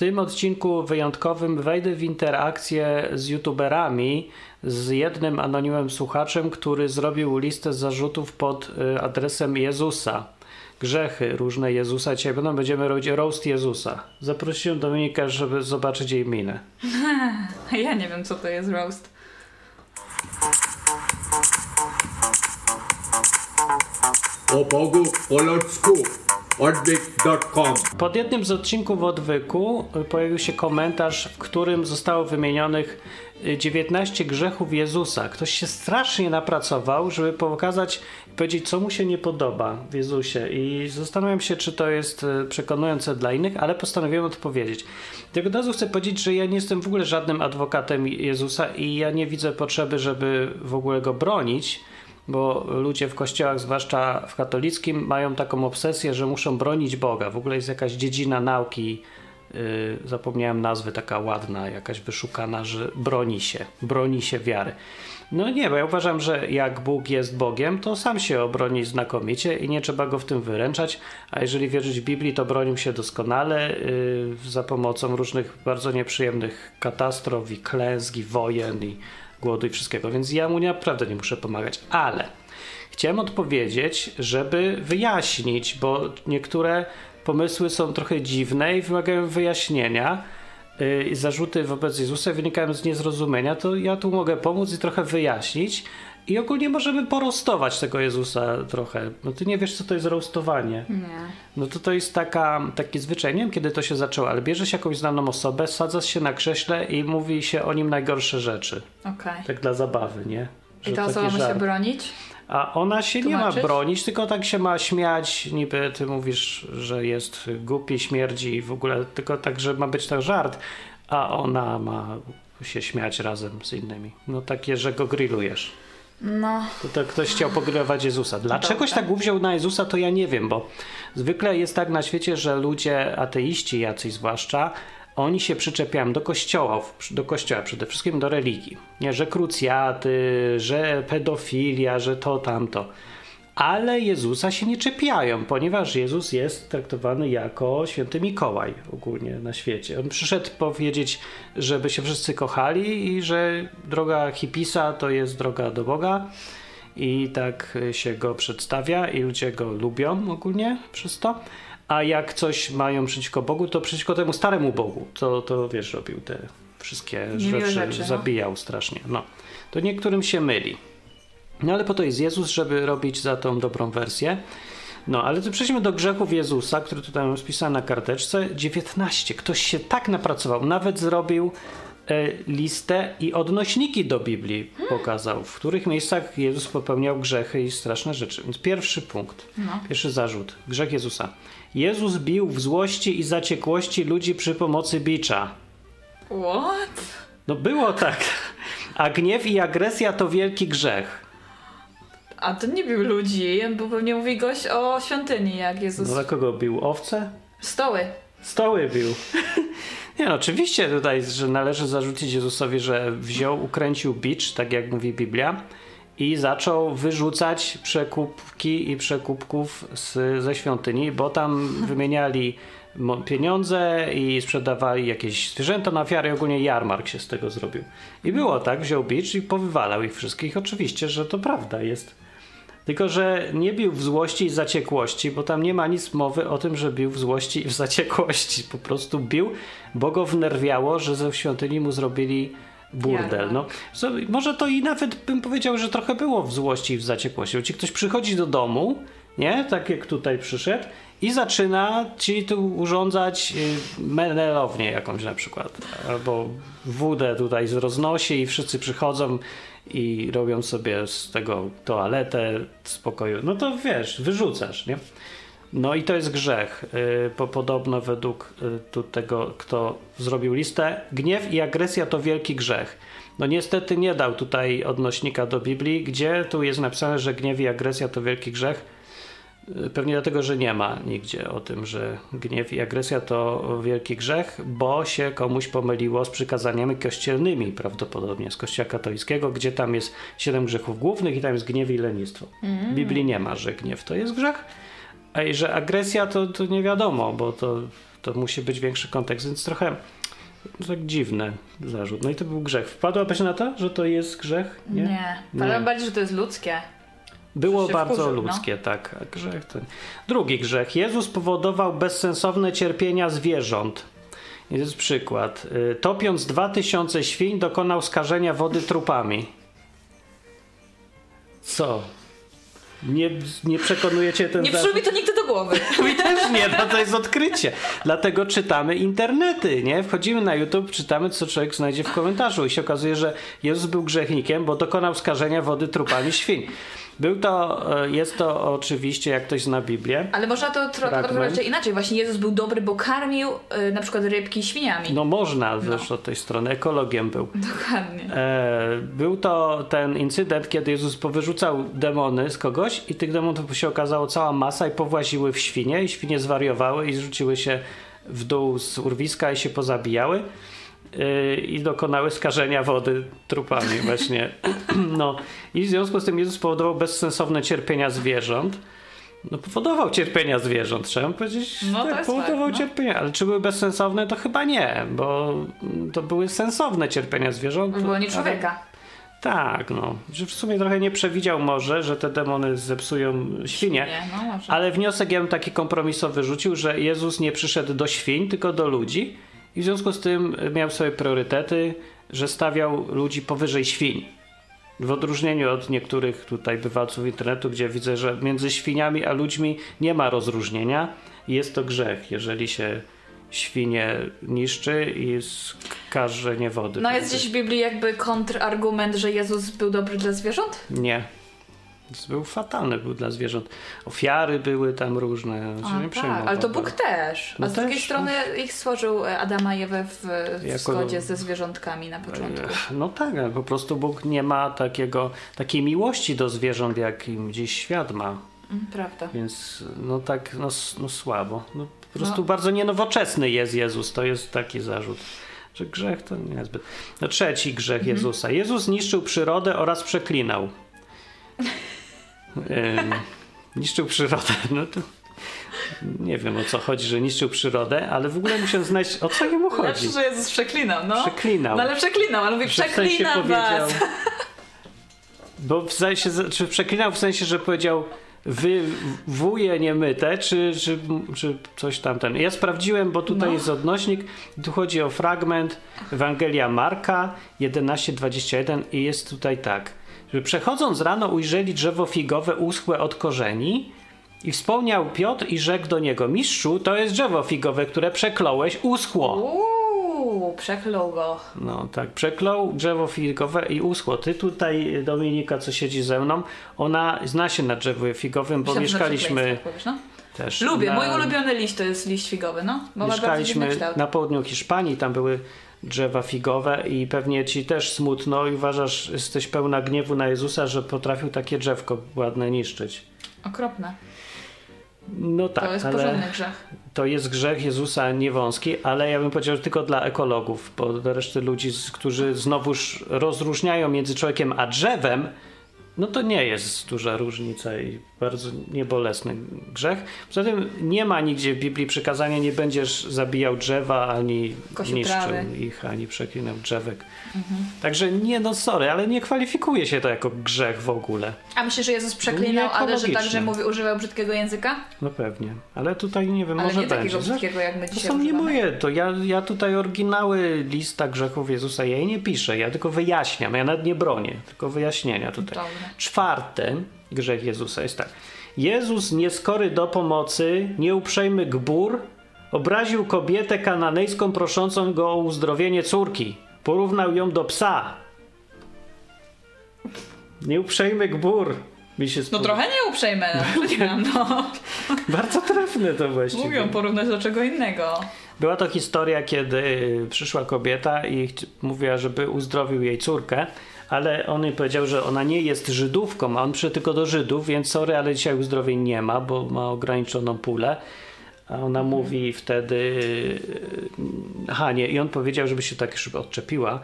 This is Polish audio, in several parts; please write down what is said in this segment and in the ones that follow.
tym odcinku wyjątkowym wejdę w interakcję z youtuberami, z jednym anonimowym słuchaczem, który zrobił listę zarzutów pod y, adresem Jezusa. Grzechy różne Jezusa. Dzisiaj będą, będziemy robić roast Jezusa. Zaprosiłem Dominikę, żeby zobaczyć jej minę. Ja nie wiem, co to jest roast. o Bogu po ludzku Pod jednym z odcinków odwyku y, pojawił się komentarz, w którym zostało wymienionych y, 19 grzechów Jezusa. Ktoś się strasznie napracował, żeby pokazać i powiedzieć, co mu się nie podoba w Jezusie. I zastanawiam się, czy to jest y, przekonujące dla innych, ale postanowiłem odpowiedzieć. Tylko od razu chcę powiedzieć, że ja nie jestem w ogóle żadnym adwokatem Jezusa i ja nie widzę potrzeby, żeby w ogóle go bronić bo ludzie w kościołach, zwłaszcza w katolickim, mają taką obsesję, że muszą bronić Boga. W ogóle jest jakaś dziedzina nauki, yy, zapomniałem nazwy, taka ładna, jakaś wyszukana, że broni się, broni się wiary. No nie, bo ja uważam, że jak Bóg jest Bogiem, to sam się obroni znakomicie i nie trzeba go w tym wyręczać, a jeżeli wierzyć w Biblii, to bronił się doskonale yy, za pomocą różnych bardzo nieprzyjemnych katastrof i klęsk i wojen i głodu i wszystkiego, więc ja mu naprawdę nie muszę pomagać, ale chciałem odpowiedzieć, żeby wyjaśnić, bo niektóre pomysły są trochę dziwne i wymagają wyjaśnienia. Yy, zarzuty wobec Jezusa wynikają z niezrozumienia, to ja tu mogę pomóc i trochę wyjaśnić. I ogólnie możemy porostować tego Jezusa trochę. No ty nie wiesz, co to jest roastowanie. Nie. No to to jest taka, taki zwyczaj, nie wiem kiedy to się zaczęło, ale bierze się jakąś znaną osobę, sadza się na krześle i mówi się o nim najgorsze rzeczy. Okej. Tak dla zabawy, nie? I Że ta taki osoba ma się bronić? A ona się nie ma Tłumaczyć? bronić, tylko tak się ma śmiać, niby ty mówisz, że jest głupi, śmierdzi i w ogóle, tylko tak, że ma być to żart, a ona ma się śmiać razem z innymi. No takie, że go grillujesz. No. To, to ktoś chciał pogrywać Jezusa. Dlaczegoś tak uwziął na Jezusa, to ja nie wiem, bo zwykle jest tak na świecie, że ludzie, ateiści jacyś zwłaszcza, oni się przyczepiają do kościołów, do kościoła przede wszystkim do religii. Nie, że krucjaty, że pedofilia, że to, tamto. Ale Jezusa się nie czepiają, ponieważ Jezus jest traktowany jako święty Mikołaj ogólnie na świecie. On przyszedł powiedzieć, żeby się wszyscy kochali i że droga hipisa to jest droga do Boga i tak się go przedstawia i ludzie go lubią ogólnie przez to. A jak coś mają przeciwko Bogu, to przeciwko temu staremu Bogu. To, to wiesz, robił te wszystkie rzeczy, rzeczy, no. zabijał strasznie. No. To niektórym się myli. No ale po to jest Jezus, żeby robić za tą dobrą wersję. No, ale to przejdźmy do grzechów Jezusa, który tutaj mam spisany na karteczce. 19. Ktoś się tak napracował, nawet zrobił e, listę i odnośniki do Biblii pokazał, w których miejscach Jezus popełniał grzechy i straszne rzeczy. Więc pierwszy punkt, No. pierwszy zarzut. Grzech Jezusa. Jezus bił w złości i zaciekłości ludzi przy pomocy bicza. What? No było tak. A gniew i agresja to wielki grzech. A to nie bił ludzi, bo pewnie mówi gość o świątyni, jak Jezus... No dla kogo bił? Owce? Stoły. Stoły bił. Nie no, oczywiście tutaj, że należy zarzucić Jezusowi, że wziął, ukręcił bicz, tak jak mówi Biblia, i zaczął wyrzucać przekupki i przekupków z, ze świątyni, bo tam wymieniali pieniądze i sprzedawali jakieś zwierzęta na ofiary, ogólnie jarmark się z tego zrobił. I było tak, wziął bicz i powywalał ich wszystkich. Oczywiście, że to prawda jest. Tylko, że nie bił w złości i zaciekłości, bo tam nie ma nic mowy o tym, że bił w złości i w zaciekłości. Po prostu bił, bo go wnerwiało, że ze świątyni mu zrobili burdel. No, może to i nawet bym powiedział, że trochę było w złości i w zaciekłości. Bo ci ktoś przychodzi do domu, nie? Tak jak tutaj przyszedł i zaczyna ci tu urządzać y, menelownię jakąś na przykład. Albo wódę tutaj roznosi i wszyscy przychodzą i robią sobie z tego toaletę z pokoju. No to wiesz, wyrzucasz, nie? No i to jest grzech. Yy, po, podobno według yy, tu tego, kto zrobił listę, gniew i agresja to wielki grzech. No niestety nie dał tutaj odnośnika do Biblii, gdzie tu jest napisane, że gniew i agresja to wielki grzech. Pewnie dlatego, że nie ma nigdzie o tym, że gniew i agresja to wielki grzech, bo się komuś pomyliło z przykazaniami kościelnymi, prawdopodobnie z Kościoła katolickiego, gdzie tam jest siedem grzechów głównych i tam jest gniew i lenistwo. W Biblii nie ma, że gniew to jest grzech, a i że agresja to, to nie wiadomo, bo to To musi być większy kontekst, więc trochę tak dziwny zarzut. No i to był grzech. Wpadłabyś na to, że to jest grzech? Nie. Nie. Bardziej, że to jest ludzkie. Było bardzo wkurzył, no. ludzkie, tak. A grzech to... Drugi grzech. Jezus powodował bezsensowne cierpienia zwierząt. Jest przykład. Y, Topiąc dwa tysiące świń, dokonał skażenia wody trupami. Co? Nie, nie przekonujecie ten Nie przyszło mi to nigdy do głowy. Mi też nie, no to jest odkrycie. Dlatego czytamy internety, nie? Wchodzimy na YouTube, czytamy, co człowiek znajdzie w komentarzu i się okazuje, że Jezus był grzechnikiem, bo dokonał skażenia wody trupami świń. Był to, e, jest to oczywiście, jak ktoś zna Biblię, Ale można to trochę inaczej. Właśnie Jezus był dobry, bo karmił y, na przykład rybki świniami. no można też od tej strony, ekologiem był. Dokładnie. E, Był to ten incydent, kiedy Jezus powyrzucał demony z kogoś i tych demonów się okazało cała masa i powłaziły w świnie i świnie zwariowały i zrzuciły się w dół z urwiska i się pozabijały i dokonały skażenia wody trupami właśnie. No i w związku z tym Jezus powodował bezsensowne cierpienia zwierząt. No powodował cierpienia zwierząt, trzeba powiedzieć. No, tak, powodował no. cierpienia, ale czy były bezsensowne? To chyba nie, bo to były sensowne cierpienia zwierząt. Było nie ale- człowieka. tak, no. Że w sumie trochę nie przewidział może, że te demony zepsują świnie. Nie, no. Ale wniosek ja bym taki kompromisowy rzucił, że Jezus nie przyszedł do świń, tylko do ludzi i w związku z tym miał swoje priorytety, że stawiał ludzi powyżej świń. W odróżnieniu od niektórych tutaj bywalców internetu, gdzie widzę, że między świniami a ludźmi nie ma rozróżnienia i jest to grzech, jeżeli się świnie niszczy i skażenie wody. No jest gdzieś w Biblii jakby kontrargument, że Jezus był dobry dla zwierząt? Nie. Był fatalny, był dla zwierząt. Ofiary były tam różne. A, tak, ale to bardzo. Bóg też. A No z też, drugiej strony ich stworzył e, Adama i Ewę w, w Jako- zgodzie ze zwierzątkami na początku. No tak, ale po prostu Bóg nie ma takiego, takiej miłości do zwierząt, jak im dziś świat ma. Mm, Prawda. Więc no tak, no, no słabo. No, po prostu No. bardzo nienowoczesny jest Jezus. To jest taki zarzut. Że grzech to niezbyt. No trzeci grzech Mhm. Jezusa. Jezus niszczył przyrodę oraz przeklinał. Niszczył przyrodę. No to nie wiem o co chodzi, że niszczył przyrodę, ale w ogóle muszę znaleźć o co jemu chodzi. Lepsze, że Jezus przeklinał, no. Przeklinał. No ale przeklinał, ale mówi Że w sensie przeklinam was. Bo w sensie, czy przeklinał w sensie, że powiedział wy wuje niemyte, czy, czy, czy coś tamten. Ja sprawdziłem, bo tutaj No. jest odnośnik. Tu chodzi o fragment Ewangelia Marka 11:21 i jest tutaj tak, że przechodząc rano ujrzeli drzewo figowe uschłe od korzeni i wspomniał Piotr i rzekł do niego, mistrzu, to jest drzewo figowe, które przekląłeś, uschło. Uuu, przeklął go. No tak, przeklął drzewo figowe i uschło. Ty tutaj, Dominika, co siedzi ze mną, ona zna się na drzewie figowym, bo mieszkaliśmy powiesz, no? też. Lubię, na, mój ulubiony liść to jest liść figowy, no. Bo Mieszkaliśmy na południu Hiszpanii, tam były drzewa figowe i pewnie ci też smutno i uważasz, jesteś pełna gniewu na Jezusa, że potrafił takie drzewko ładne niszczyć. Okropne. No tak, to jest ale grzech. to jest grzech Jezusa niewąski, ale ja bym powiedział, że tylko dla ekologów, bo do reszty ludzi, którzy znowuż rozróżniają między człowiekiem a drzewem, no to nie jest duża różnica i bardzo niebolesny grzech. Poza tym nie ma nigdzie w Biblii przykazania, nie będziesz zabijał drzewa, ani Kosił niszczył ich, ani przeklinał drzewek. Także nie, no sorry, ale nie kwalifikuje się to jako grzech w ogóle. A myślisz, że Jezus przeklinał, ale że także mówi, używał brzydkiego języka? No pewnie, ale tutaj nie wiem, Ale może nie będzie. takiego brzydkiego, jak my To są nie moje, to ja, ja tutaj oryginały lista grzechów Jezusa, ja jej nie piszę, ja tylko wyjaśniam, ja nawet nie bronię, tylko wyjaśnienia tutaj. Dobrze. Czwarty grzech Jezusa jest tak. Jezus nieskory do pomocy, nieuprzejmy gbur, obraził kobietę kananejską proszącą go o uzdrowienie córki. Porównał ją do psa. Nieuprzejmy gbur. Mi się No trochę nie uprzejme, no. no. Bardzo trafne to właściwie. Mówią porównać do czego innego. Była to historia, kiedy przyszła kobieta i mówiła, żeby uzdrowił jej córkę, ale on jej powiedział, że ona nie jest Żydówką, a on przyszedł tylko do Żydów, więc sorry, ale dzisiaj uzdrowień nie ma, bo ma ograniczoną pulę. A ona mówi wtedy, aha nie, i on powiedział, żeby się tak już odczepiła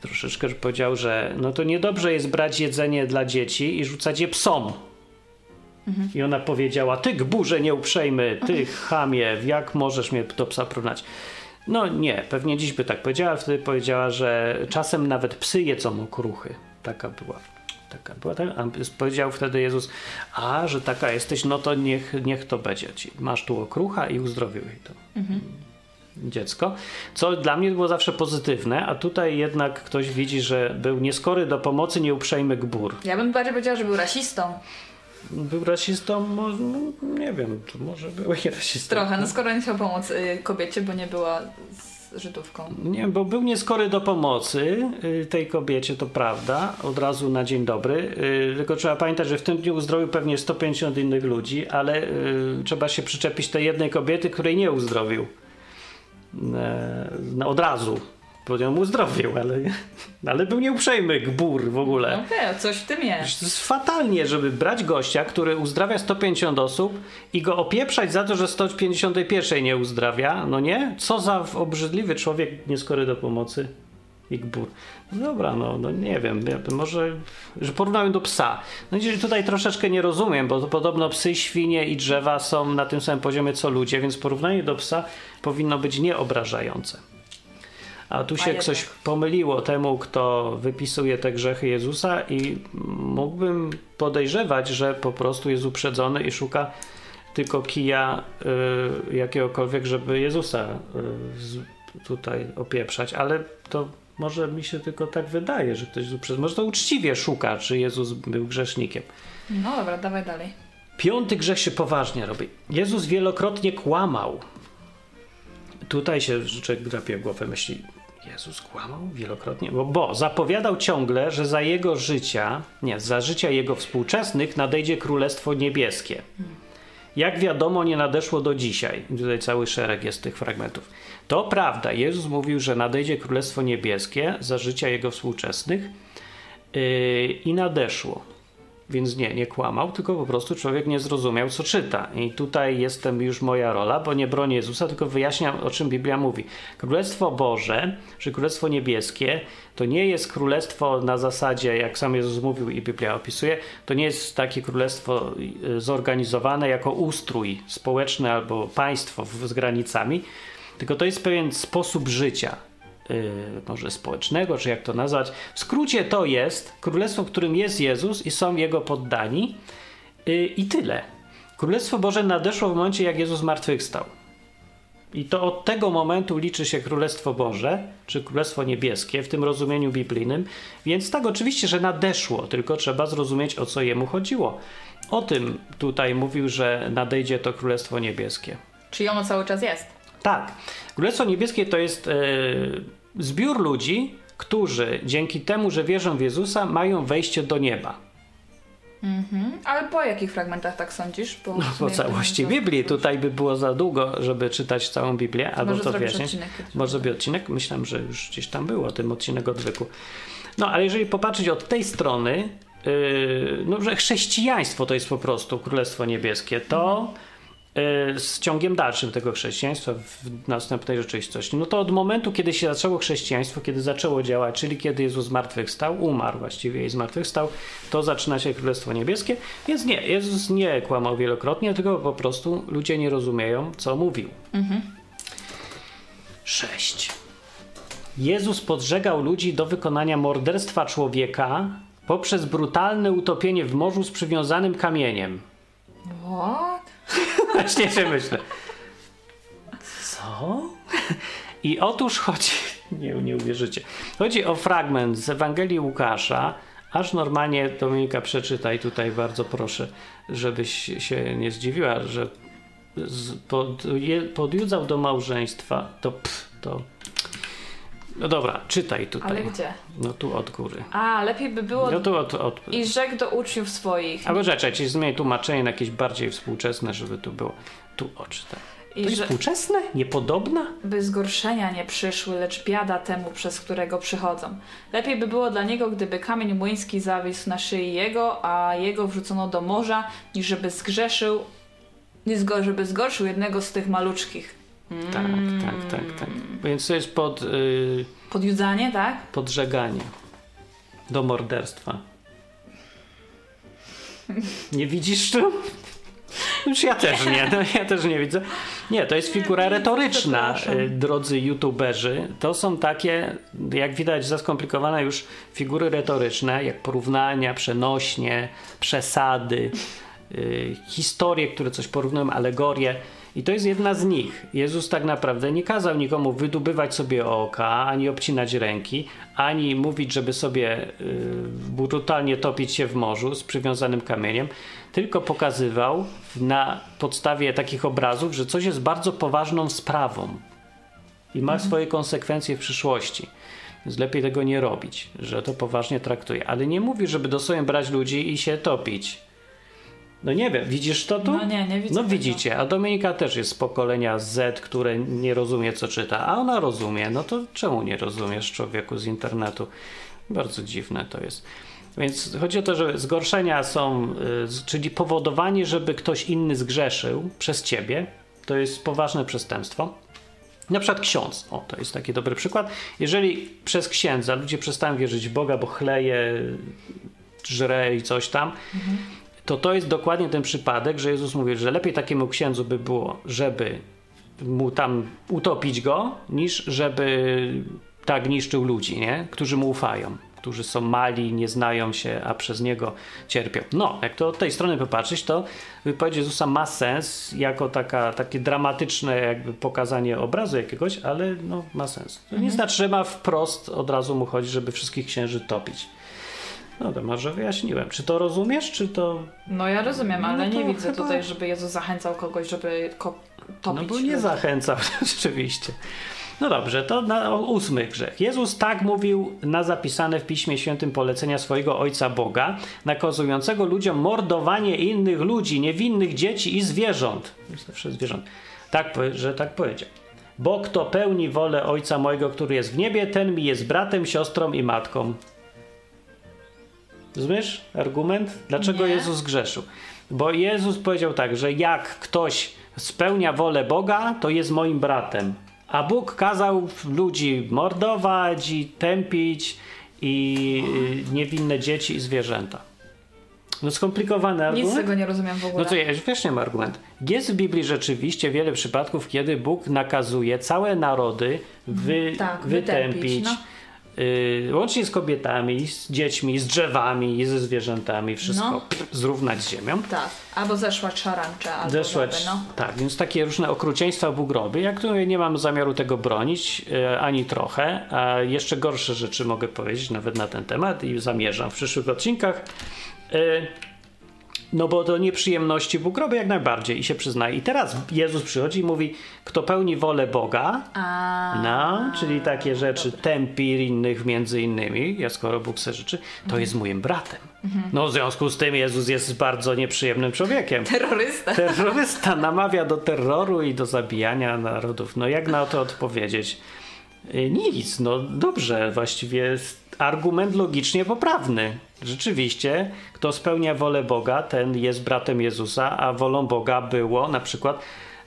troszeczkę, że powiedział, że no to niedobrze jest brać jedzenie dla dzieci i rzucać je psom. I ona powiedziała, ty gburze nieuprzejmy, ty chamie, jak możesz mnie do psa porównać? No nie, pewnie dziś by tak powiedziała, wtedy powiedziała, że czasem nawet psy jedzą okruchy. Taka była. Taka była. Tak? A powiedział wtedy Jezus, a że taka jesteś, no to niech, niech to będzie ci. Masz tu okrucha i uzdrowił jej to dziecko, co dla mnie było zawsze pozytywne, a tutaj jednak ktoś widzi, że był nieskory do pomocy, nieuprzejmy gbur. Ja bym bardziej powiedziała, że był rasistą. Był rasistą, może, no, nie wiem, to może był i rasistą. Trochę, no skoro nie chciał pomóc y, kobiecie, bo nie była z Żydówką. Nie, bo był nieskory do pomocy y, tej kobiecie, to prawda, od razu na dzień dobry. Y, tylko trzeba pamiętać, że w tym dniu uzdrowił pewnie 150 innych ludzi, ale y, trzeba się przyczepić tej jednej kobiety, której nie uzdrowił. E, no, od razu. Bo ją uzdrowił, ale, ale był nieuprzejmy gbur w ogóle. Okej, coś w tym jest. To jest fatalnie, żeby brać gościa, który uzdrawia 150 osób i go opieprzać za to, że 151 nie uzdrawia. No nie? Co za obrzydliwy człowiek nieskory do pomocy. I gbur. No dobra, no, no nie wiem, ja- może, że porównałem do psa. No i tutaj troszeczkę nie rozumiem, bo to podobno psy, świnie i drzewa są na tym samym poziomie co ludzie, więc porównanie do psa powinno być nieobrażające. A tu A się jednak. coś pomyliło temu, kto wypisuje te grzechy Jezusa i mógłbym podejrzewać, że po prostu jest uprzedzony i szuka tylko kija y, jakiegokolwiek, żeby Jezusa y, z, tutaj opieprzać, ale to może mi się tylko tak wydaje, że ktoś jest uprzedzony. Może to uczciwie szuka, czy Jezus był grzesznikiem. No dobra, dawaj dalej. Piąty grzech się poważnie robi. Jezus wielokrotnie kłamał. Tutaj się człowiek drapie głowę, myśli, Jezus kłamał wielokrotnie? Bo, bo zapowiadał ciągle, że za jego życia, nie, za życia jego współczesnych nadejdzie Królestwo Niebieskie. Jak wiadomo, nie nadeszło do dzisiaj. Tutaj cały szereg jest tych fragmentów. To prawda, Jezus mówił, że nadejdzie Królestwo Niebieskie za życia jego współczesnych yy, i nadeszło. Więc nie, nie kłamał, tylko po prostu człowiek nie zrozumiał, co czyta. I tutaj jestem już moja rola, bo nie bronię Jezusa, tylko wyjaśniam, o czym Biblia mówi. Królestwo Boże, czy Królestwo Niebieskie, to nie jest królestwo na zasadzie, jak sam Jezus mówił i Biblia opisuje, to nie jest takie królestwo y, zorganizowane jako ustrój społeczny albo państwo z granicami, tylko to jest pewien sposób życia może społecznego, czy jak to nazwać. W skrócie to jest królestwo, w którym jest Jezus i są jego poddani yy, i tyle. Królestwo Boże nadeszło w momencie, jak Jezus zmartwychwstał. I to od tego momentu liczy się Królestwo Boże, czy Królestwo Niebieskie w tym rozumieniu biblijnym. Więc tak, oczywiście, że nadeszło, tylko trzeba zrozumieć, o co jemu chodziło. O tym tutaj mówił, że nadejdzie to Królestwo Niebieskie. Czyli ono cały czas jest. Tak. Królestwo Niebieskie to jest e, zbiór ludzi, którzy dzięki temu, że wierzą w Jezusa, mają wejście do nieba. Mhm. Ale po jakich fragmentach tak sądzisz? Bo No, po całości Biblii. Tutaj by było za długo, żeby czytać całą Biblię, albo Może to wyjaśnić. odcinek. Może by odcinek? Myślałem, że już gdzieś tam było tym odcinek odwyku. No, ale jeżeli popatrzeć od tej strony, yy, no, że chrześcijaństwo to jest po prostu Królestwo Niebieskie, to yy, z ciągiem dalszym tego chrześcijaństwa w następnej rzeczywistości, no to od momentu, kiedy się zaczęło chrześcijaństwo, kiedy zaczęło działać, czyli kiedy Jezus zmartwychwstał, umarł właściwie i zmartwychwstał, to zaczyna się Królestwo Niebieskie. Więc nie, Jezus nie kłamał wielokrotnie, tylko po prostu ludzie nie rozumieją, co mówił. Sześć. Jezus podżegał ludzi do wykonania morderstwa człowieka poprzez brutalne utopienie w morzu z przywiązanym kamieniem. What? Właśnie się myślę. Co? I otóż chodzi, nie, nie uwierzycie, chodzi o fragment z Ewangelii Łukasza, aż normalnie Dominika przeczytaj tutaj bardzo proszę, żebyś się nie zdziwiła, że z, pod, je, podjudzał do małżeństwa, to pff, to... No dobra, czytaj tutaj. Ale gdzie? No tu od góry. A, lepiej by było... No tu od... od... I rzekł do uczniów swoich. Albo rzeczę, ci zmień tłumaczenie na jakieś bardziej współczesne, żeby tu było. Tu odczytaj. To I jest że współczesne? Niepodobna? by zgorszenia nie przyszły, lecz biada temu, przez którego przychodzą. Lepiej by było dla niego, gdyby kamień młyński zawisł na szyi jego, a jego wrzucono do morza, niż żeby zgrzeszył, zgo, żeby zgorszył jednego z tych maluczkich. Tak, tak, tak, tak. Więc to jest pod, y, Podjudzanie, tak? podżeganie do morderstwa. Nie widzisz tu? Już ja też nie, no, ja też nie widzę. Nie, to jest figura retoryczna, y, drodzy youtuberzy. To są takie, jak widać, zaskomplikowane już figury retoryczne, jak porównania, przenośnie, przesady, y, historie, które coś porównują, alegorie. I to jest jedna z nich. Jezus tak naprawdę nie kazał nikomu wydubywać sobie oka, ani obcinać ręki, ani mówić, żeby sobie y, brutalnie topić się w morzu z przywiązanym kamieniem, tylko pokazywał na podstawie takich obrazów, że coś jest bardzo poważną sprawą i ma swoje konsekwencje w przyszłości. Więc lepiej tego nie robić, że to poważnie traktuje. Ale nie mówi, żeby dosłownie brać ludzi i się topić. No nie wiem, widzisz to tu? No nie, nie widzę No tego. widzicie, a Dominika też jest z pokolenia Z, które nie rozumie, co czyta, a ona rozumie. No to czemu nie rozumiesz człowieku z internetu? Bardzo dziwne to jest. Więc chodzi o to, że zgorszenia są, y, czyli powodowanie, żeby ktoś inny zgrzeszył przez ciebie, to jest poważne przestępstwo. Na przykład ksiądz, o to jest taki dobry przykład. Jeżeli przez księdza ludzie przestają wierzyć w Boga, bo chleje, żre i coś tam, to to jest dokładnie ten przypadek, że Jezus mówi, że lepiej takiemu księdzu by było, żeby mu tam utopić go, niż żeby tak niszczył ludzi, nie? którzy mu ufają, którzy są mali, nie znają się, a przez niego cierpią. No, jak to od tej strony popatrzeć, to wypowiedź Jezusa ma sens jako taka, takie dramatyczne jakby pokazanie obrazu jakiegoś, ale no, ma sens. To nie znaczy, że ma wprost od razu mu chodzi, żeby wszystkich księży topić. No to może wyjaśniłem. Czy to rozumiesz, czy to No ja rozumiem, No ale nie widzę chyba- tutaj, żeby Jezus zachęcał kogoś, żeby ko- topić. No bo nie ludzi. zachęcał, rzeczywiście. No dobrze, to na ósmy grzech. Jezus tak mówił na zapisane w Piśmie Świętym polecenia swojego Ojca Boga, nakazującego ludziom mordowanie innych ludzi, niewinnych dzieci i zwierząt. Zawsze zwierząt. Tak, że tak powiedział. Bo kto pełni wolę Ojca mojego, który jest w niebie, ten mi jest bratem, siostrą i matką. Rozumiesz argument? Dlaczego Nie. Jezus grzeszył? Bo Jezus powiedział tak, że jak ktoś spełnia wolę Boga, to jest moim bratem. A Bóg kazał ludzi mordować i tępić i y, niewinne dzieci i zwierzęta. No skomplikowany Nic argument. z tego nie rozumiem w ogóle. No to ja wiesz, nie ma argument. Jest w Biblii rzeczywiście wiele przypadków, kiedy Bóg nakazuje całe narody wy, Tak, wytępić. wytępić, no. Y, łącznie z kobietami, z dziećmi, z drzewami ze zwierzętami, wszystko No. pff, zrównać z ziemią. Tak, albo zeszła szarańcza, albo Zeszłać, żaby, no. tak, więc takie różne okrucieństwa Bóg robi. Jak tu nie mam zamiaru tego bronić, e, ani trochę, a jeszcze gorsze rzeczy mogę powiedzieć nawet na ten temat i zamierzam w przyszłych odcinkach. E, no bo to nieprzyjemności Bóg robi jak najbardziej i się przyznaje. I teraz Jezus przychodzi i mówi, kto pełni wolę Boga, A, no, czyli takie rzeczy, tępi innych między innymi, ja skoro Bóg se życzy, to jest moim bratem. No w związku z tym Jezus jest bardzo nieprzyjemnym człowiekiem. terrorysta. Terrorysta namawia do terroru i do zabijania narodów. No jak na to odpowiedzieć? Y, Nic, no dobrze, właściwie jest argument logicznie poprawny. Rzeczywiście, kto spełnia wolę Boga, ten jest bratem Jezusa, a wolą Boga było na przykład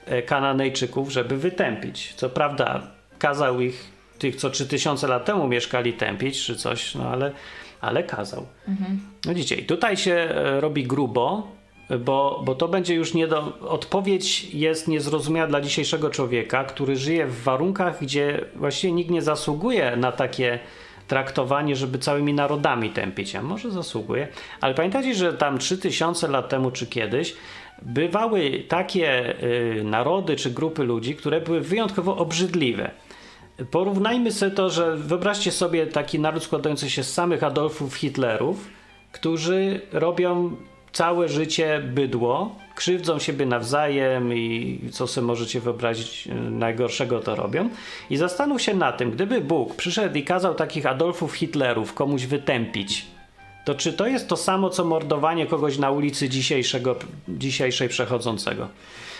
e, Kananejczyków, żeby wytępić. Co prawda, kazał ich, tych co 3000 lat temu mieszkali, tępić czy coś, no ale, ale kazał. No widzicie, i tutaj się e, robi grubo, bo, bo to będzie już nie do. Odpowiedź jest niezrozumiała dla dzisiejszego człowieka, który żyje w warunkach, gdzie właściwie nikt nie zasługuje na takie traktowanie, żeby całymi narodami tępić. A może zasługuje, ale pamiętajcie, że tam 3000 lat temu czy kiedyś bywały takie y, narody czy grupy ludzi, które były wyjątkowo obrzydliwe. Porównajmy sobie to, że wyobraźcie sobie taki naród składający się z samych Adolfów Hitlerów, którzy robią całe życie bydło, krzywdzą siebie nawzajem i co sobie możecie wyobrazić e, najgorszego to robią. I zastanów się na tym, gdyby Bóg przyszedł i kazał takich Adolfów Hitlerów komuś wytępić, to czy to jest to samo, co mordowanie kogoś na ulicy dzisiejszego, dzisiejszej przechodzącego?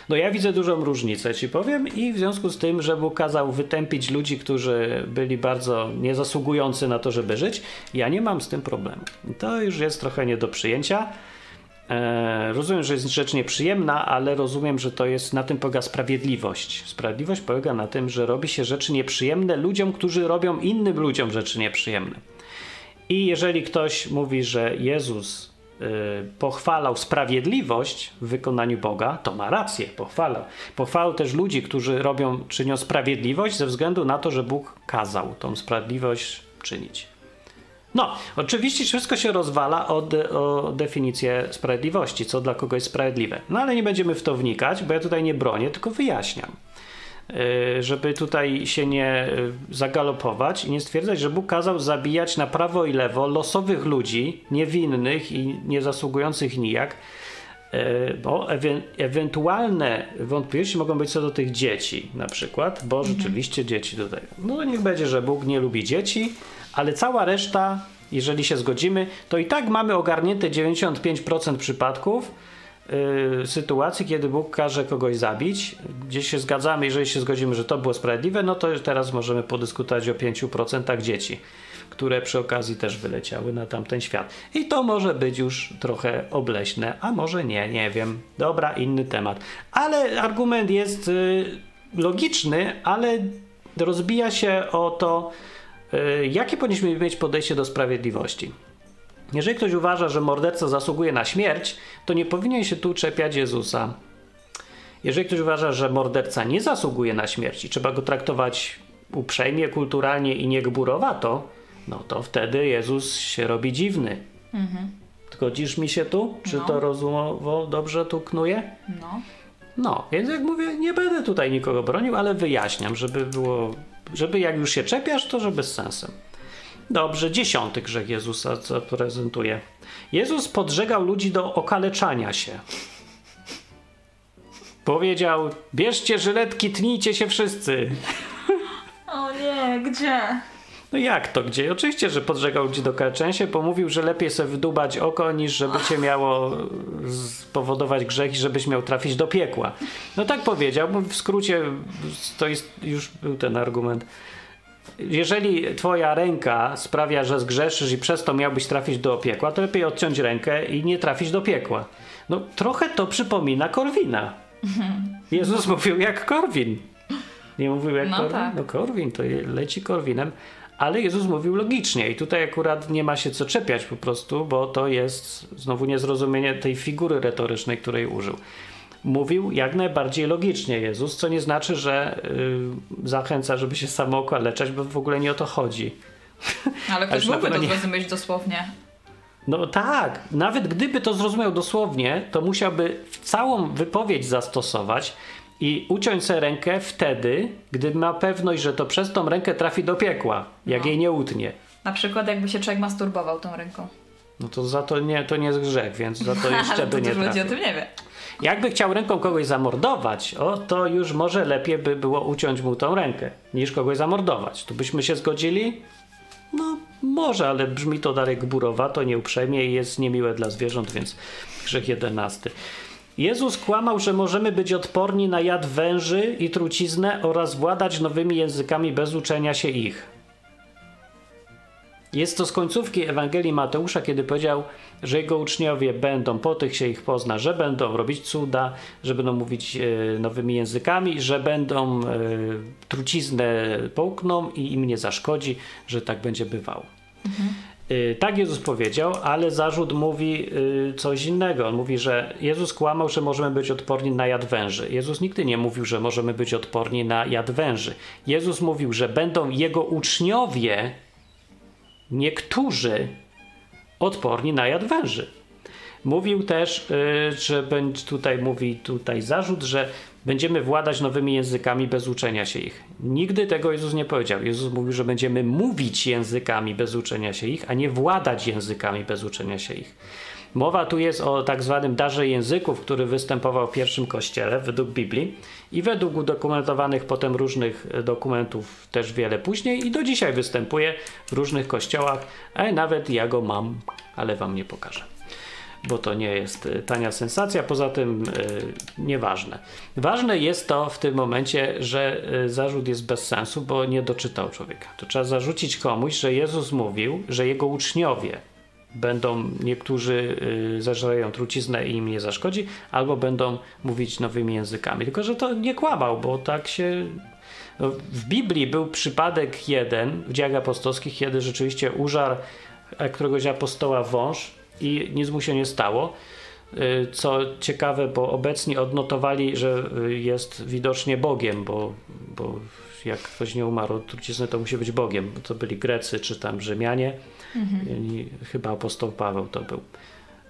No ja widzę dużą różnicę, ci powiem, i w związku z tym, że Bóg kazał wytępić ludzi, którzy byli bardzo niezasługujący na to, żeby żyć, ja nie mam z tym problemu. To już jest trochę nie do przyjęcia. E, rozumiem, że jest rzecz nieprzyjemna, ale rozumiem, że to jest na tym polega sprawiedliwość. Sprawiedliwość polega na tym, że robi się rzeczy nieprzyjemne ludziom, którzy robią innym ludziom rzeczy nieprzyjemne. I jeżeli ktoś mówi, że Jezus pochwalał sprawiedliwość w wykonaniu Boga, to ma rację, pochwalał. Pochwalał też ludzi, którzy robią, czynią sprawiedliwość ze względu na to, że Bóg kazał tą sprawiedliwość czynić. No, oczywiście wszystko się rozwala o, de, o definicję sprawiedliwości, co dla kogo jest sprawiedliwe. No ale nie będziemy w to wnikać, bo ja tutaj nie bronię, tylko wyjaśniam. Yy, żeby tutaj się nie yy, zagalopować i nie stwierdzać, że Bóg kazał zabijać na prawo i lewo losowych ludzi, niewinnych i niezasługujących nijak, yy, bo ewe ewentualne wątpliwości mogą być co do tych dzieci na przykład, bo mhm. rzeczywiście dzieci tutaj. No niech będzie, że Bóg nie lubi dzieci, ale cała reszta, jeżeli się zgodzimy, to i tak mamy ogarnięte 95% przypadków yy, sytuacji, kiedy Bóg każe kogoś zabić. Gdzieś się zgadzamy, jeżeli się zgodzimy, że to było sprawiedliwe, no to teraz możemy podyskutować o 5% dzieci, które przy okazji też wyleciały na tamten świat. I to może być już trochę obleśne, a może nie, nie wiem. Dobra, inny temat. Ale argument jest yy, logiczny, ale rozbija się o to, jakie powinniśmy mieć podejście do sprawiedliwości? Jeżeli ktoś uważa, że morderca zasługuje na śmierć, to nie powinien się tu czepiać Jezusa. Jeżeli ktoś uważa, że morderca nie zasługuje na śmierć i trzeba go traktować uprzejmie, kulturalnie i niegburowato, no to wtedy Jezus się robi dziwny. Mhm. Zgodzisz mi się tu? Czy no. to rozumowo dobrze tu knuje? No. No, więc jak mówię, nie będę tutaj nikogo bronił, ale wyjaśniam, żeby było żeby jak już się czepiasz, to że bez sensem. Dobrze, dziesiąty grzech Jezusa co prezentuje. Jezus podżegał ludzi do okaleczania się. Powiedział: Bierzcie żyletki, tnijcie się wszyscy. O nie, gdzie? No jak to gdzie? Oczywiście, że podżegał ludzi do kaleczenia się, pomówił, że lepiej sobie wdubać oko, niż żeby cię miało spowodować grzech i żebyś miał trafić do piekła. No tak powiedział, bo w skrócie to jest, już był ten argument. Jeżeli twoja ręka sprawia, że zgrzeszysz i przez to miałbyś trafić do piekła, to lepiej odciąć rękę i nie trafić do piekła. No trochę to przypomina Korwina. Jezus mówił jak Korwin. Nie mówił jak no Korwin? Tak. No Korwin, to leci Korwinem. Ale Jezus mówił logicznie i tutaj akurat nie ma się co czepiać po prostu, bo to jest znowu niezrozumienie tej figury retorycznej, której użył. Mówił jak najbardziej logicznie Jezus, co nie znaczy, że yy, zachęca, żeby się samo okaleczać, bo w ogóle nie o to chodzi. Ale ktoś mógłby to nie... zrozumieć dosłownie. No tak, nawet gdyby to zrozumiał dosłownie, to musiałby całą wypowiedź zastosować i uciąć sobie rękę wtedy, gdy ma pewność, że to przez tą rękę trafi do piekła, jak no. jej nie utnie. Na przykład jakby się człowiek masturbował tą ręką. No to za to nie, to nie jest grzech, więc za to jeszcze by nie trafił. o tym nie wie. Jakby chciał ręką kogoś zamordować, o to już może lepiej by było uciąć mu tą rękę, niż kogoś zamordować. Tu byśmy się zgodzili? No może, ale brzmi to dalej gburowato, nieuprzejmie i jest niemiłe dla zwierząt, więc grzech jedenasty. Jezus kłamał, że możemy być odporni na jad węży i truciznę oraz władać nowymi językami bez uczenia się ich. Jest to z końcówki Ewangelii Mateusza, kiedy powiedział, że jego uczniowie będą, po tych się ich pozna, że będą robić cuda, że będą mówić e, nowymi językami, że będą e, truciznę połkną i im nie zaszkodzi, że tak będzie bywało. Mhm. Y, tak Jezus powiedział, ale zarzut mówi y, coś innego. On mówi, że Jezus kłamał, że możemy być odporni na jad węży. Jezus nigdy nie mówił, że możemy być odporni na jad węży. Jezus mówił, że będą jego uczniowie, niektórzy, odporni na jad węży. Mówił też, y, że będzie tutaj mówi tutaj zarzut, że będziemy władać nowymi językami bez uczenia się ich. Nigdy tego Jezus nie powiedział. Jezus mówił, że będziemy mówić językami bez uczenia się ich, a nie władać językami bez uczenia się ich. Mowa tu jest o tak zwanym darze języków, który występował w pierwszym kościele według Biblii i według udokumentowanych potem różnych dokumentów też wiele później i do dzisiaj występuje w różnych kościołach, a nawet ja go mam, ale wam nie pokażę bo to nie jest y, tania sensacja, poza tym yy, nieważne. Ważne jest to w tym momencie, że yy, zarzut jest bez sensu, bo nie doczytał człowieka. To trzeba zarzucić komuś, że Jezus mówił, że jego uczniowie będą, niektórzy yy, zażerają truciznę i im nie zaszkodzi, albo będą mówić nowymi językami. Tylko, że to nie kłamał, bo tak się no, w Biblii był przypadek jeden w dziejach apostolskich, kiedy rzeczywiście użar któregoś apostoła wąż i nic mu się nie stało. Y, Co ciekawe, bo obecnie odnotowali, że y, jest widocznie Bogiem, bo, bo jak ktoś nie umarł od trucizny, to musi być Bogiem. Bo to byli Grecy czy tam Rzymianie. I chyba apostoł Paweł to był.